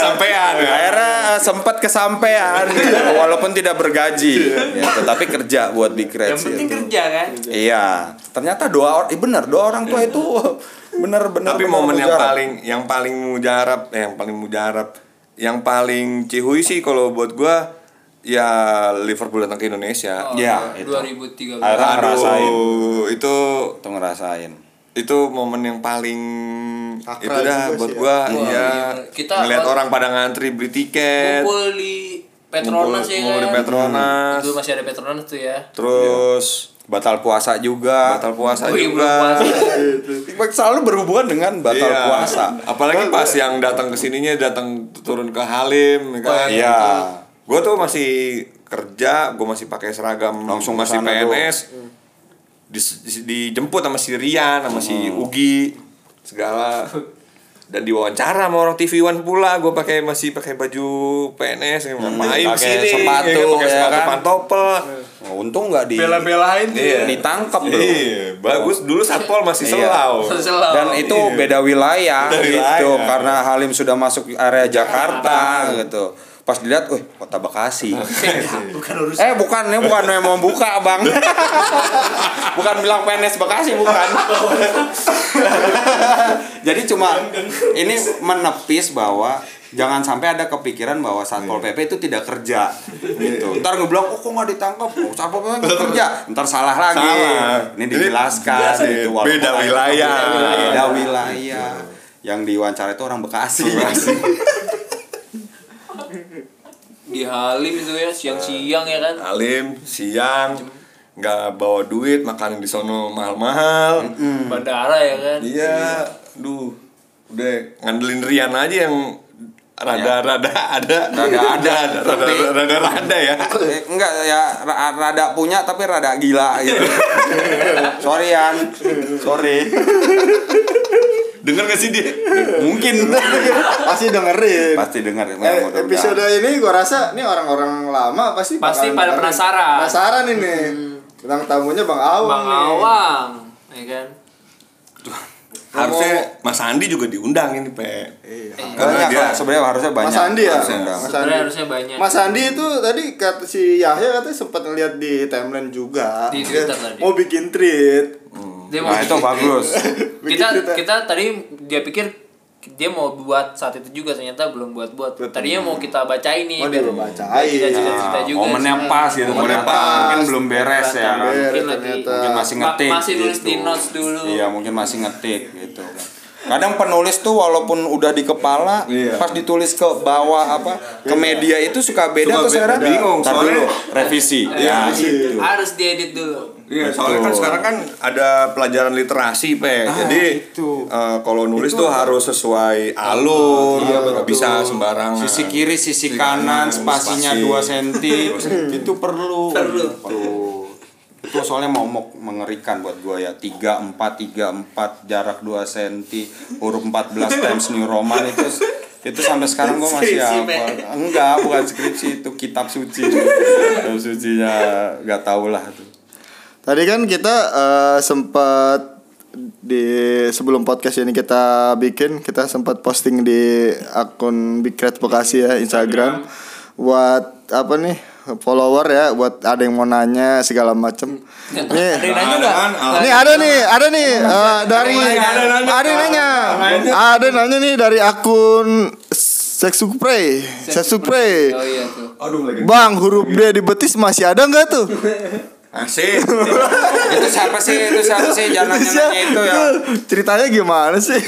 Sampean ya. akhirnya eh, sempat kesampaian. Gitu, walaupun tidak bergaji. Ya, tetapi kerja buat Big yang Reds penting itu. kerja kan? Iya. Ternyata dua orang eh, bener dua orang tua itu bener-bener tapi bener momen yang mujarab. paling yang paling mujarab eh, yang paling mujarab yang paling cihuy sih kalau buat gua ya Liverpool datang ke Indonesia Oh, Ya, itu. 2013 Akhirnya ngerasain. Itu tuh ngerasain itu momen yang paling Sakral itu dah buat sih ya. gua ya iya. Kita- ngeliat orang pada ngantri beli tiket ngumpul di Petronas ngumpul- ya ngumpul di kan Petronas dulu masih ada Petronas tuh ya terus batal puasa juga. Batal puasa Oh, juga. puasa. selalu berhubungan dengan batal Iya. puasa. Apalagi pas yang datang ke sininya datang turun ke Halim kan? Iya. gue tuh masih kerja gue masih pakai seragam Langsung masih tuh. PNS Dis- dis- dijemput sama si Rian sama si Ugi segala dan diwawancara sama orang TV One pula gue pakai masih pakai baju PNS main pakai di sini sepatu, ya kan, pakai ya sepatu kan? pantopel Oh, untung nggak di Bela-belain. Iya. ditangkap bro. iya bagus dulu satpol masih Iya. selau Selau. Dan itu beda wilayah Beda gitu wilayah. karena Halim sudah masuk area Jakarta gitu. Pas dilihat, wih kota Bekasi. Eh bukan, ini bukan yang mau buka bang. bukan bilang PNS Bekasi bukan. Jadi cuma ini menepis bahwa jangan sampai ada kepikiran bahwa satpol pp itu tidak kerja gitu. Ntar bilang, oh kok nggak ditangkap? Oh, satpol pp nggak kerja. Ntar salah lagi. Salah. Ini dijelaskan Ini gitu. walaupun beda wilayah. Beda wilayah. Yang diwawancara itu orang Bekasi. Di Halim itu ya siang-siang ya kan? Alim siang. Nggak bawa duit makan di sono mahal-mahal. Bandara ya kan? Iya. Duh udah ngandelin Rian aja yang rada-rada ada. Rada ada, rada tapi- rada rada ya. Eh, enggak ya ra- rada punya tapi rada gila gitu. Sorry Yan. Sorry. Denger gak sih dia Mungkin Pasti dengerin. pasti dengar ya, Eh, mudah-mudahan. episode ini gua rasa ini orang-orang lama pasti Pasti pada dengerin. penasaran. Penasaran ini. Bintang tamunya Bang Awang. Bang nih. Awang ya kan harusnya Mas Andi juga diundang ini pe Banyak dia- sebenarnya harusnya banyak. Mas Andi ya? Harusnya. Mas sebenarnya Andi. harusnya banyak Mas Andi itu tadi kata si Yahya katanya sempat ngeliat di timeline juga. Di Twitter tadi. Mau bikin tweet. Dia mau Nah, itu bagus. kita kita tadi dia pikir dia mau buat saat itu juga ternyata belum buat buat tadinya mau kita bacain nih Oh, biar bacain. kita cerita cerita Nah, juga momennya sih. pas gitu. Momennya Ternyata pas. Mungkin belum beres ya. kan. Mungkin lagi ternyata. Mungkin masih Ma- ngetik. masih nulis gitu. di notes dulu Iya, mungkin masih ngetik gitu. Kadang penulis tuh walaupun udah di kepala, Iya. pas ditulis ke bawah apa ke media itu suka beda Suka tuh beda. sekarang Bingung, soalnya- dulu revisi. Ya, gitu. harus diedit dulu Iya, soalnya kan sekarang kan ada pelajaran literasi, Pe. Jadi itu. eh, kalau nulis tuh harus sesuai alur, nggak bisa sembarangan. Sisi kiri, sisi kanan, spasinya 2 cm. itu perlu. Perlu. Itu soalnya momok mengerikan buat gua ya. 3 4 3 4 jarak 2 cm, huruf 14 times New Roman itu itu sampai sekarang gua masih apa? Enggak, bukan skripsi itu kitab suci. Kitab sucinya enggak tahu lah tuh. Tadi kan kita eh, sempat di sebelum podcast ini kita bikin kita sempat posting di akun Big Red Bekasi ya Instagram. Buat apa nih follower ya buat ada yang mau nanya segala macem. Ada nih yang nanya nggak? Ini ada nih, ada nih eh, dari ada nanya, ada nanya. nih dari akun Sexupre, Sexupre. oh iya tuh. Aduh lagi. Bang, huruf D di betis masih ada nggak tuh? Asik. itu siapa sih? Itu siapa sih? Jangan nanya itu ya. Ceritanya gimana sih?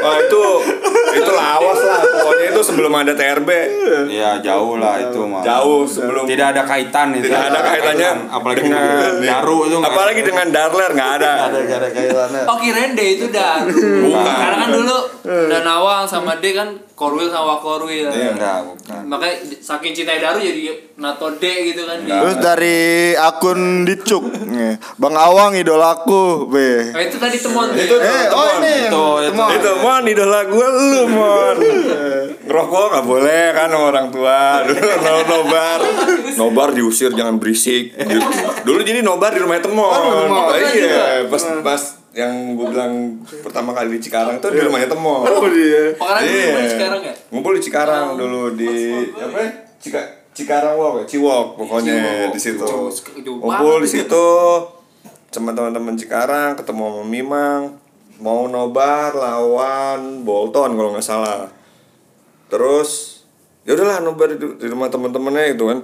Wah itu itu lawas lah. Pokoknya itu sebelum ada TRB. Iya, jauh lah itu mah. Jauh sebelum Tidak ada kaitan itu. tidak ada kaitannya apalagi dengan Daru itu apalagi dengan Darler nggak ada. Gak ada kaitannya. Oh kirain D itu dah. Bukan. Karena kan dulu dan Awang sama D kan Korwil sama Korwil. Iya, enggak, bukan. Makanya saking cintai Daru jadi Nato D gitu kan. Terus dari akun Dicuk, Bang Awang idolaku, be. Oh, itu tadi temuan Itu. Eh, oh ini yang Itu, itu. temuan. Itu mon idola gue lu mon Ngerokok gak boleh kan sama orang tua Dulu no- nobar Nobar diusir jangan berisik Dulu jadi nobar di rumah. Oh, Iya pas, pas yang gue bilang pertama kali di Cikarang itu di rumahnya temon Oh dia. Dulu Iya. main sekarang ya? Ngumpul di Cikarang dulu di apa ya? Cika, Cikarang Walk ya, Ciwok pokoknya di situ. Ngumpul di situ sama teman-teman Cikarang, ketemu sama Mimang, mau nobar lawan Bolton kalau nggak salah. Terus ya udahlah nobar di, di rumah teman-temannya itu kan.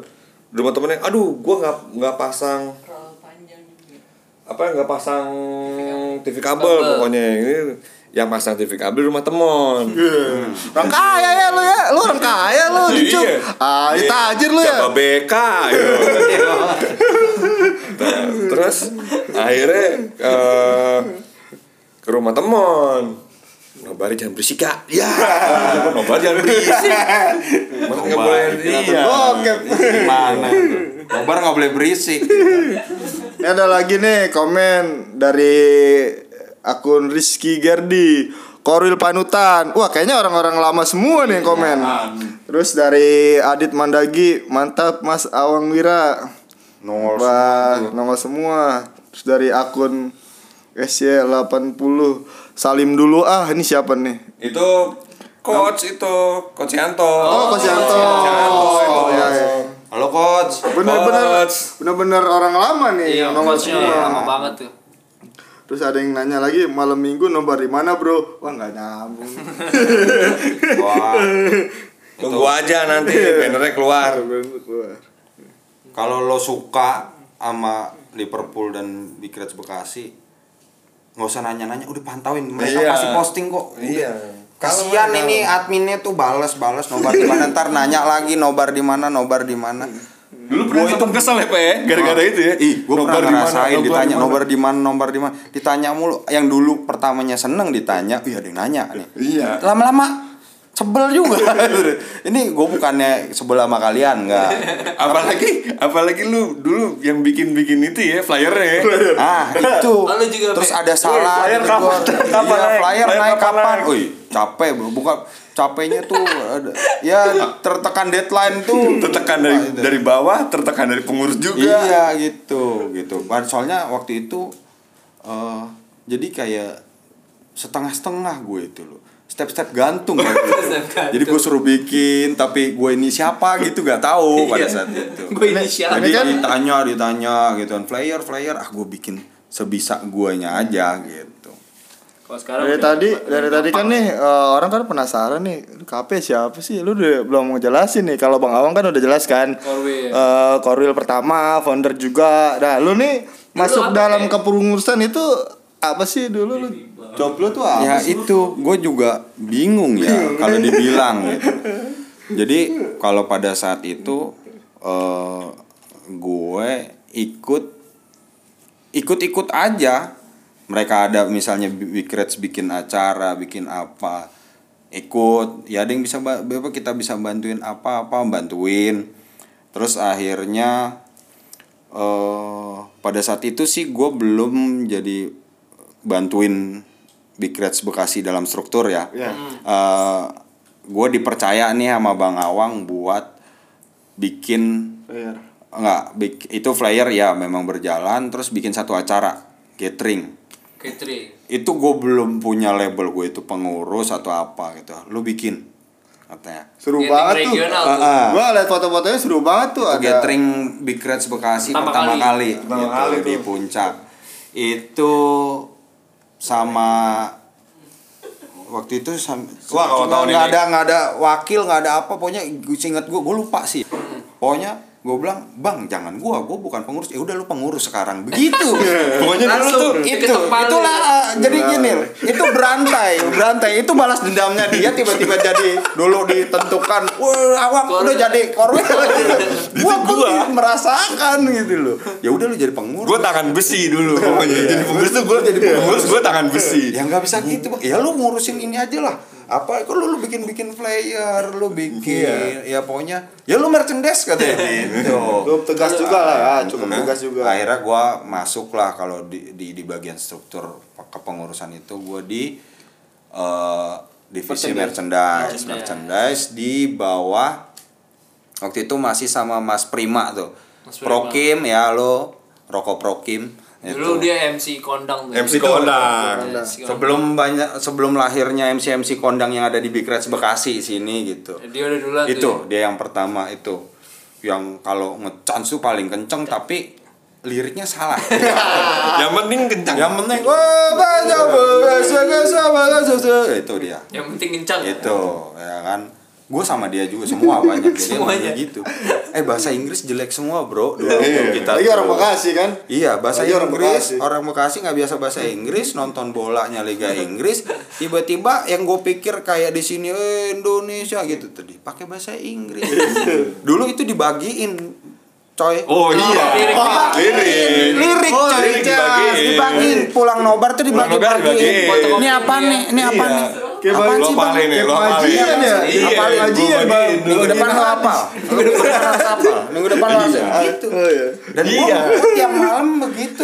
Di rumah temennya, aduh, gua nggak nggak pasang Terlalu panjang juga. apa nggak pasang TV kabel Kabel. pokoknya ini yang pasang TV kabel rumah temon. Orang kaya ya lu ya, lu orang kaya lu. Iya. Ah, ini tajir lu ya. Siapa BK gitu. Nah, terus akhirnya eh, ke rumah temon Nobar jangan berisik kak Ya Nobar jangan berisik Masa nggak boleh Iya. Gimana itu? Nobar nggak boleh berisik. Ini ada lagi nih komen dari akun Rizky Gerdi. Korwil Panutan. Wah, kayaknya orang-orang lama semua nih yang komen. Terus dari Adit Mandagi, mantap Mas Awang Wira. Nongol Wah, nongol semua. Terus dari akun SY80 Salim dulu ah, ini siapa nih? Itu coach itu coach Yanto. Oh, Coach Yanto. Oh, iya, iya. Halo coach. Bener-bener Coach. bener-bener orang lama nih Iya, nongol coachnya semua. lama banget tuh. Terus ada yang nanya lagi malam minggu nobar di mana bro? Wah nggak nyambung. Wah. Tunggu aja nanti bannernya keluar. Kalau lo suka sama Liverpool dan Big Reds Bekasi, nggak usah nanya-nanya, udah pantauin mereka Iya. pasti posting kok. Iya. Kasihan ini adminnya tuh bales-bales nobar di mana ntar nanya lagi nobar di mana nobar di mana. Dulu pernah sempet kesel ya, Pak ya? Gara-gara itu ya. Ih, gue Nobar pernah ngerasain nobar ditanya nobar di mana, nobar di mana. Ditanya mulu. Yang dulu pertamanya seneng ditanya, iya ada yang nanya nih. Iya. Lama-lama sebel juga. Ini gue bukannya sebel sama kalian enggak. apalagi apalagi lu dulu yang bikin-bikin itu ya flyernya ya. Ah, itu. Juga, Terus ada salah flyer gitu kapan- gua. kapan Iya, naik? flyer Flyer naik kapan kapan? naik? Wih, capek bro. Bukan capeknya tuh ada ya tertekan deadline tuh. tertekan dari itu. dari bawah tertekan dari pengurus juga Iya gitu gitu. Kan Soalnya waktu itu eh jadi kayak setengah-setengah gue itu loh. Step-step gantung waktu itu. Step gantung. Jadi gue suruh bikin tapi gue ini siapa gitu gak tahu pada saat itu. Gue ini siapa? Jadi kan- ditanya ditanya gitu kan flyer flyer ah gue bikin sebisa guanya aja gitu. Kalau sekarang Dari tadi dari tadi kan nih eh, orang kan penasaran nih KP siapa sih? Lu udah belum mau jelasin nih. Kalau Bang Awang kan udah jelas kan. Korwil. Eh, Korwil pertama, founder juga. Nah, lu nih masuk dalam Pe? kepengurusan itu apa sih dulu lu? Job lu tuh apa Ya sih? itu gue juga bingung ya kalau dibilang gitu. Jadi kalau pada saat itu eh gue ikut ikut-ikut aja. Mereka ada misalnya Big Reds bikin acara, bikin apa, ikut. Ya ada yang bisa ba- apa kita bisa bantuin apa-apa, bantuin. Terus akhirnya eh pada saat itu sih gue belum jadi bantuin Big Reds Bekasi dalam struktur ya. Iya. gue dipercaya nih sama Bang Awang buat bikin Iya. enggak bik- itu flyer ya memang berjalan terus bikin satu acara catering Catering. itu gue belum punya label gue itu pengurus atau apa gitu lu bikin katanya Seru Catering banget tuh. tuh. ah. Gua liat foto-fotonya seru banget tuh Itu ada. gathering Big Reds Bekasi Pertama pertama, kali. kali, Pertama gitu, kali di puncak itu sama waktu itu sam, Wah, kalau nggak ada nggak ada wakil nggak ada apa pokoknya gue inget gue gue lupa sih. Pokoknya gue bilang bang jangan gue gue bukan pengurus. Ya udah lu pengurus sekarang. Begitu. Pokoknya dulu Langsung tuh itu. itulah uh, jadi gini itu berantai berantai. Itu balas dendamnya dia tiba-tiba jadi dulu ditentukan wah awang udah jadi korwil gua gua. merasakan gitu loh. Ya udah lu jadi pengurus. Gue tangan besi dulu. Pokoknya jadi pengurus tuh gue jadi pengurus. gue tangan besi. Ya nggak bisa gitu Bang. ya lu ngurusin ini aja lah apa kok lu, lu bikin bikin flyer lu bikin ya pokoknya ya lu merchandise katanya. Gitu. Cukup tegas juga lah ya, cukup Nah, tegas juga. akhirnya gua masuk lah kalau di, di di bagian struktur kepengurusan itu gua di eh, divisi merchandise. Merchandise. merchandise. Di bawah waktu itu masih sama Mas Prima tuh. Mas Prima. Prokim ya lo Roko Prokim Dulu itu. dia MC kondang tuh. MC Itu. kondang MC kondang. sebelum banyak sebelum lahirnya MC MC kondang yang ada di Big Reds Bekasi sini gitu Dia udah duluan itu tuh. dia yang pertama itu yang kalau ngechance tuh paling kenceng tapi liriknya salah yang penting kencang yang penting wah baca bahasa bahasa bahasa itu dia Yang penting kencang. itu ya kan gue sama dia juga semua banyak jadi Semuanya. gitu eh bahasa Inggris jelek semua bro dulu Iya, kita Lagi orang. Bekasi kan? Iya bahasa Lagi orang Inggris Bekasi. orang Bekasi nggak biasa bahasa Inggris nonton bolanya Liga Inggris tiba-tiba yang gue pikir kayak di sini eh, Indonesia gitu tadi pakai bahasa Inggris dulu itu dibagiin coy oh iya lirik. lirik lirik Oh, coy lirik dibagiin. dibagiin pulang nobar tuh dibagi Pulang nobar bagiin dibagiin. ini apa nih ini apa Iya. nih Kayak Apaan bang- sih, Bang? paling nih, kayak pengajian ya. Iya, Apa gua pengajian bang? bagiin dulu. Minggu depan lo apa? Minggu depan lo apa? Minggu depan lo harus gitu. Oh iya. Dan gua tiap malam begitu.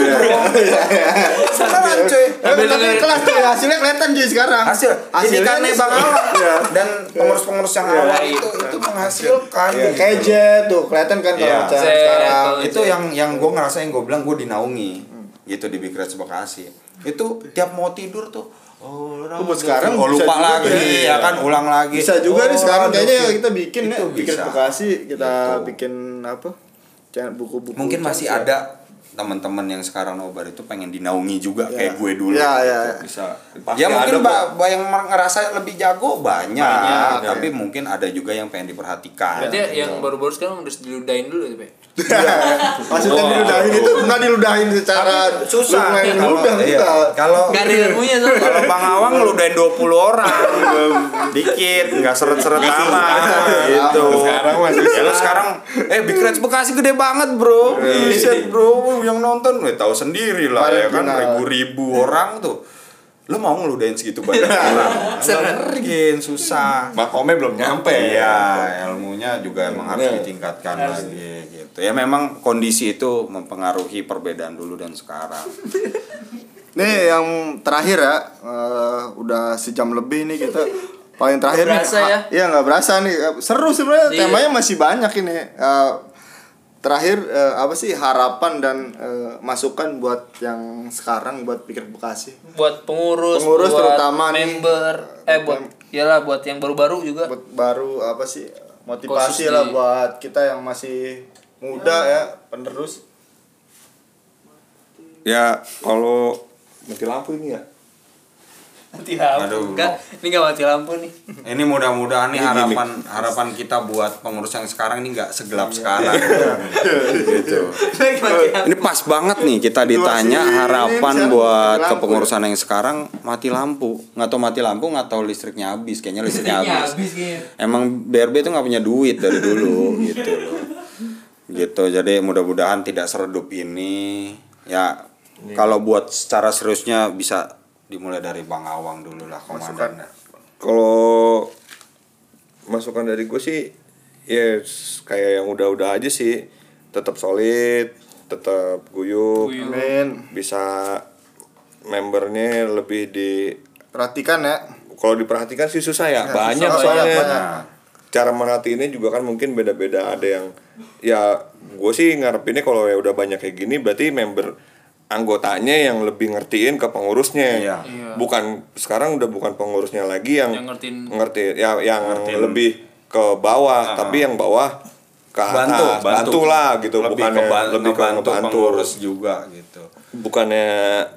Sekarang cuy. Tapi kelas tuh hasilnya kelihatan cuy sekarang. Hasil Hasilnya nih Bang Iya. dan pengurus-pengurus yang awal itu itu menghasilkan. Kayak jet tuh kelihatan kan kalau Iya. sekarang. itu yang yang gue ngerasain gue bilang gue dinaungi gitu di Big Reds Bekasi itu tiap mau tidur tuh oh, Oh, buat sekarang oh, bisa lupa juga lagi ya ya. kan ulang lagi Bisa juga nih Oh, sekarang ada kayaknya kita bikin ya, Itu bikin. Bekasi, kita Gitu. bikin apa? Channel buku-buku. mungkin masih channel. ada teman-teman yang sekarang nobar itu pengen dinaungi juga Ya. kayak gue dulu Ya, ya. Bisa. Pasti ya ada mungkin kok. ba- yang ngerasa lebih jago banyak, Banyak, tapi mungkin ada juga yang pengen diperhatikan Berarti yang baru-baru sekarang udah diludahin dulu ya, Pe? Maksudnya diludahin itu enggak diludahin secara Tapi susah. lu main kalau ludah iya. enggak. kalau Gak ada ilmunya kalau Bang Awang ngeludahin 20 orang. Dikit nggak seret-seret amat. gitu. Sekarang masih ya lu sekarang eh Big Reds Bekasi gede banget bro. Buset bro yang nonton. Gue tahu sendiri lah ya kan ribu-ribu orang tuh lu mau ngeludahin segitu banyak orang mungkin susah Makomnya belum nyampe. Iya, ilmunya juga emang harus Iya. ditingkatkan lagi gitu. Ya memang kondisi itu mempengaruhi perbedaan dulu dan sekarang. Nih yang terakhir ya, eh, udah sejam lebih nih kita paling terakhir Nggak berasa nih. ya? Iya nggak berasa nih. Seru sebenarnya Iya. temanya masih banyak ini. Eh, terakhir eh, apa sih harapan dan eh, masukan buat yang sekarang buat pikir Bekasi. Buat pengurus, Pengurus buat terutama nih. member, eh buat iyalah buat yang baru-baru juga. Buat baru apa sih motivasi Khusus lah di- buat kita yang masih muda ya penerus. Ya kalau mati lampu ini ya. Mati lampu. Aduh. Enggak, ini enggak mati lampu nih. Ini mudah-mudahan nih harapan harapan kita buat pengurus yang sekarang ini nggak segelap sekarang. gitu. Lagi mati lampu. Ini pas banget nih kita ditanya harapan ini buat kepengurusan yang sekarang mati lampu. Nggak tahu mati lampu, nggak tahu listriknya habis. Kayaknya listriknya habis. habis kayaknya. Emang BRB itu nggak punya duit dari dulu gitu loh. Gitu. Jadi mudah-mudahan tidak seredup ini. Ya kalau buat secara seriusnya bisa dimulai dari Bang Awang dulu lah komandan. Kalau masukan dari gue sih ya s- kayak yang udah-udah aja sih tetap solid tetap guyup. Amin. bisa membernya lebih di Perhatikan ya. kalau diperhatikan sih susah ya, Ya, banyak susah, soalnya banyak, banyak. cara merhatiinnya juga kan mungkin beda-beda ada yang ya gue sih ngarepinnya kalau ya udah banyak kayak gini berarti member anggotanya yang lebih ngertiin ke pengurusnya Iya. Iya. bukan sekarang udah bukan pengurusnya lagi yang, Yang ngertiin. ngerti ya yang Ngertiin. lebih ke bawah tapi yang bawah ke atas bantu, lah gitu lebih bukannya keban- lebih ke ngebantu pengurus juga gitu. bukannya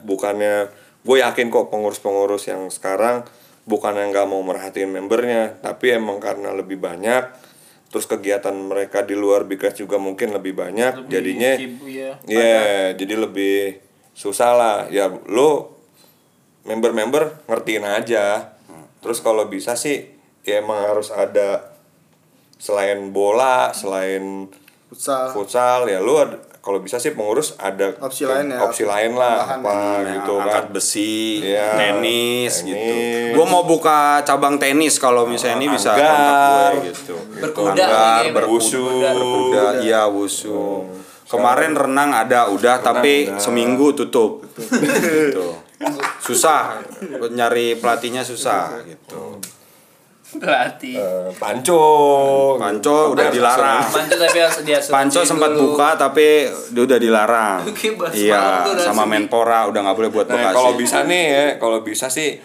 bukannya gue yakin kok pengurus-pengurus yang sekarang bukan yang nggak mau merhatiin membernya tapi emang karena lebih banyak terus kegiatan mereka di luar Reds juga mungkin lebih banyak Lebih jadinya ya. ya jadi lebih susah lah ya lo member-member ngertiin aja terus kalau bisa sih ya emang harus ada selain bola selain Futsal. futsal ya lu ada- kalau bisa sih pengurus ada Opsi lain ya, opsi lain lah apa Nah, gitu angkat kan besi, Iya, tenis, tenis. gitu. Gua mau buka cabang tenis kalau misalnya ini bisa Anggar. kontak gue gitu. Berkuda Anggar, berwusu, berkuda. berkuda, iya wusu. Kemarin renang ada udah tapi udah. seminggu tutup. gitu. Susah nyari pelatihnya susah gitu. Berarti. Eh, panco Panco udah dilarang. Panco tapi harus dia Panco sempat buka tapi dia udah dilarang. Iya, sama. Menpora udah nggak boleh buat Nah, Bekasi. kalau bisa nih ya, kalau bisa sih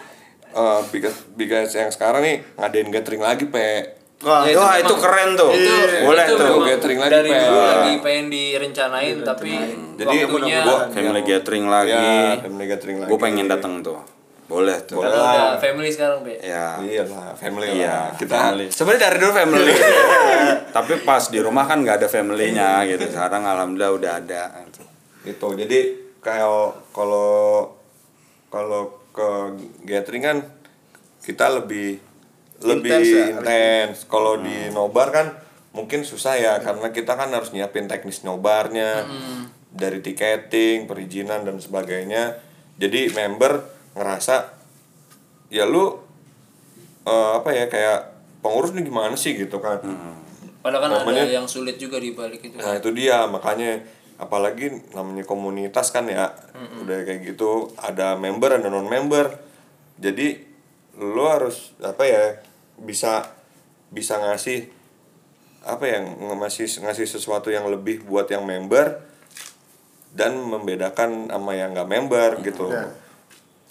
eh bigas bigas yang sekarang nih ngadain gathering lagi, Pe. Wah, Ya, Wah, itu itu memang- keren tuh. itu Boleh itu tuh. gathering lagi, dari Pe. dulu Iya. lagi pengen direncanain tapi Jadi waktunya gua- Family gathering lagi. Ya, family gathering lagi. Gue pengen datang tuh. Boleh tuh. Boleh. karena udah family sekarang be Ya. Iya lah, family Iya, lah. Kita. Sebenarnya dari dulu family. Tapi pas di rumah kan nggak ada family-nya gitu. Sekarang alhamdulillah udah ada. itu. Jadi kayak kalau kalau ke gathering kan kita lebih lebih Intens ya? intens. Kalau di nobar kan mungkin susah ya karena kita kan harus nyiapin teknis nobarnya dari tiketing, perizinan dan sebagainya. Jadi member ngerasa ya lu eh, apa ya kayak pengurus nih gimana sih gitu kan Padahal kan Namanya- ada yang sulit juga di balik itu. Nah itu dia makanya apalagi namanya komunitas kan ya udah kayak gitu ada member ada non member jadi lo harus apa ya bisa bisa ngasih apa ya ngasih ngasih sesuatu yang lebih buat yang member dan membedakan sama yang nggak member gitu.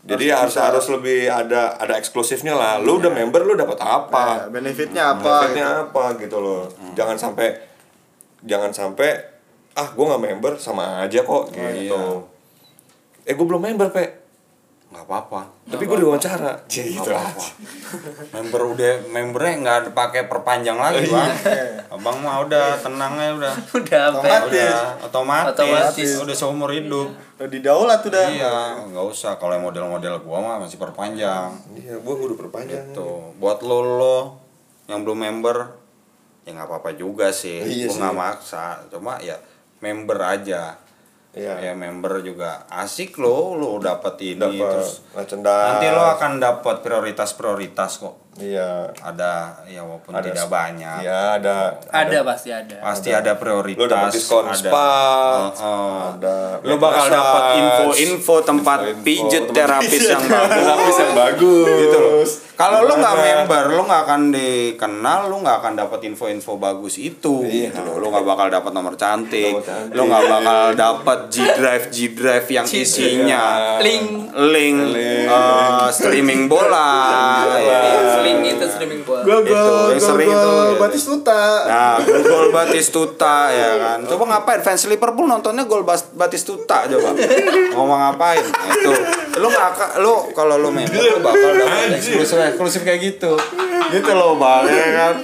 jadi harus harus lebih ada ada eksklusifnya lah. Lu udah member lu dapat apa? Nah, benefitnya apa Benefitnya gitu. apa gitu loh. Jangan sampai jangan sampai ah gue nggak member sama aja kok gitu. eh gue belum member pe nggak apa-apa. Tapi gue diwawancara. Nggak gitu apa-apa. Member udah membernya nggak ada pakai perpanjang lagi bang. Abang mah udah tenangnya udah. Udah sampai Otomatis. udah. Otomatis, Otomatis. udah seumur hidup. Udah didaulat udah iya nggak usah. Kalau yang model-model gua mah masih perpanjang. Iya gue udah perpanjang. Tuh buat lo lo yang belum member ya nggak apa-apa juga sih. Iya gua nggak maksa. Cuma ya member aja Iya. ya member juga asik lo lo dapet ini dapat terus merchandise. nanti lo akan dapat prioritas prioritas kok. Iya. Ada ya walaupun Ada tidak banyak. iya ada. Ada pasti ada. pasti ada. prioritas lo dapat diskon ada spa Heeh. ada. Lo bakal dapat info-info tempat info-info pijet tempat terapis yang bagus. Terapis yang bagus. Gitu loh kalau lo nggak Gimana? member lo nggak akan dikenal lo nggak akan dapat info-info bagus itu Iya. gitu loh lo nggak bakal dapat nomor cantik cantik. lo nggak bakal dapat G drive G drive yang G drive. isinya Link. link eh, streaming bola ya. Link itu streaming gua. Gol Itu, gol yang gol. Batistuta. Nah, gol Batistuta ya kan. Coba ngapain fans Liverpool nontonnya gol Batistuta coba. Ngomong ngapain? Nah, itu. Lu nggak akan lu kalau lu member lu bakal dapat eksklusif eksklusif kayak gitu. Gitu loh, Bang, ya kan.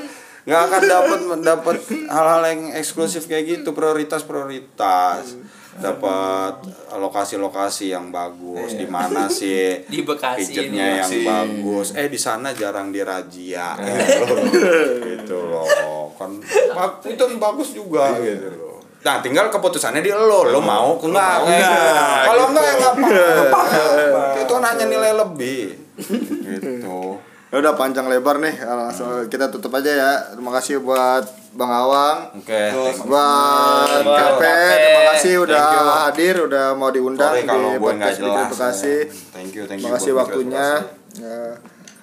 Nggak akan dapat dapat hal-hal yang eksklusif kayak gitu, prioritas-prioritas. Dapat lokasi-lokasi yang bagus. Di mana sih Di Bekasi pijetnya ini, yang bagus. Eh di sana jarang dirazia gitu loh. Kan itu bagus juga gitu loh nah tinggal keputusannya di lo. Lo mau enggak? enggak? Kalau enggak ya enggak apa-apa. Itu nanya nilai lebih. Gitu. Ya udah panjang lebar nih, langsung kita tutup aja ya. Terima kasih buat Bang Awang. oke you. Buat Kape. terima kasih udah Thank you. hadir, udah mau diundang sorry kalau di podcast jelas. Bekasi. thank you thank you Terima kasih waktunya. Bekasi. Ya,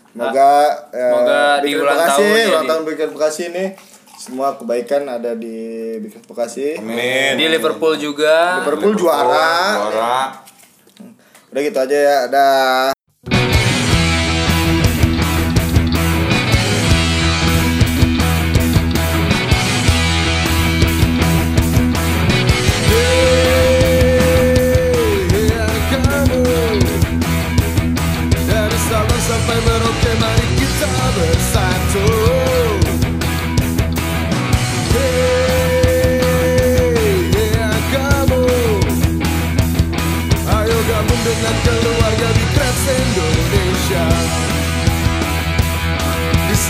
Semoga ya, Semoga di Bikin ulang Bekasi, tahun ya, ulang di- tahun Bikin Bekasi ini semua kebaikan ada di Bikin Bekasi. Amin. Di Liverpool juga. Liverpool juara. juara Udah gitu aja ya. Dah.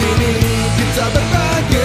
sini kita berbagi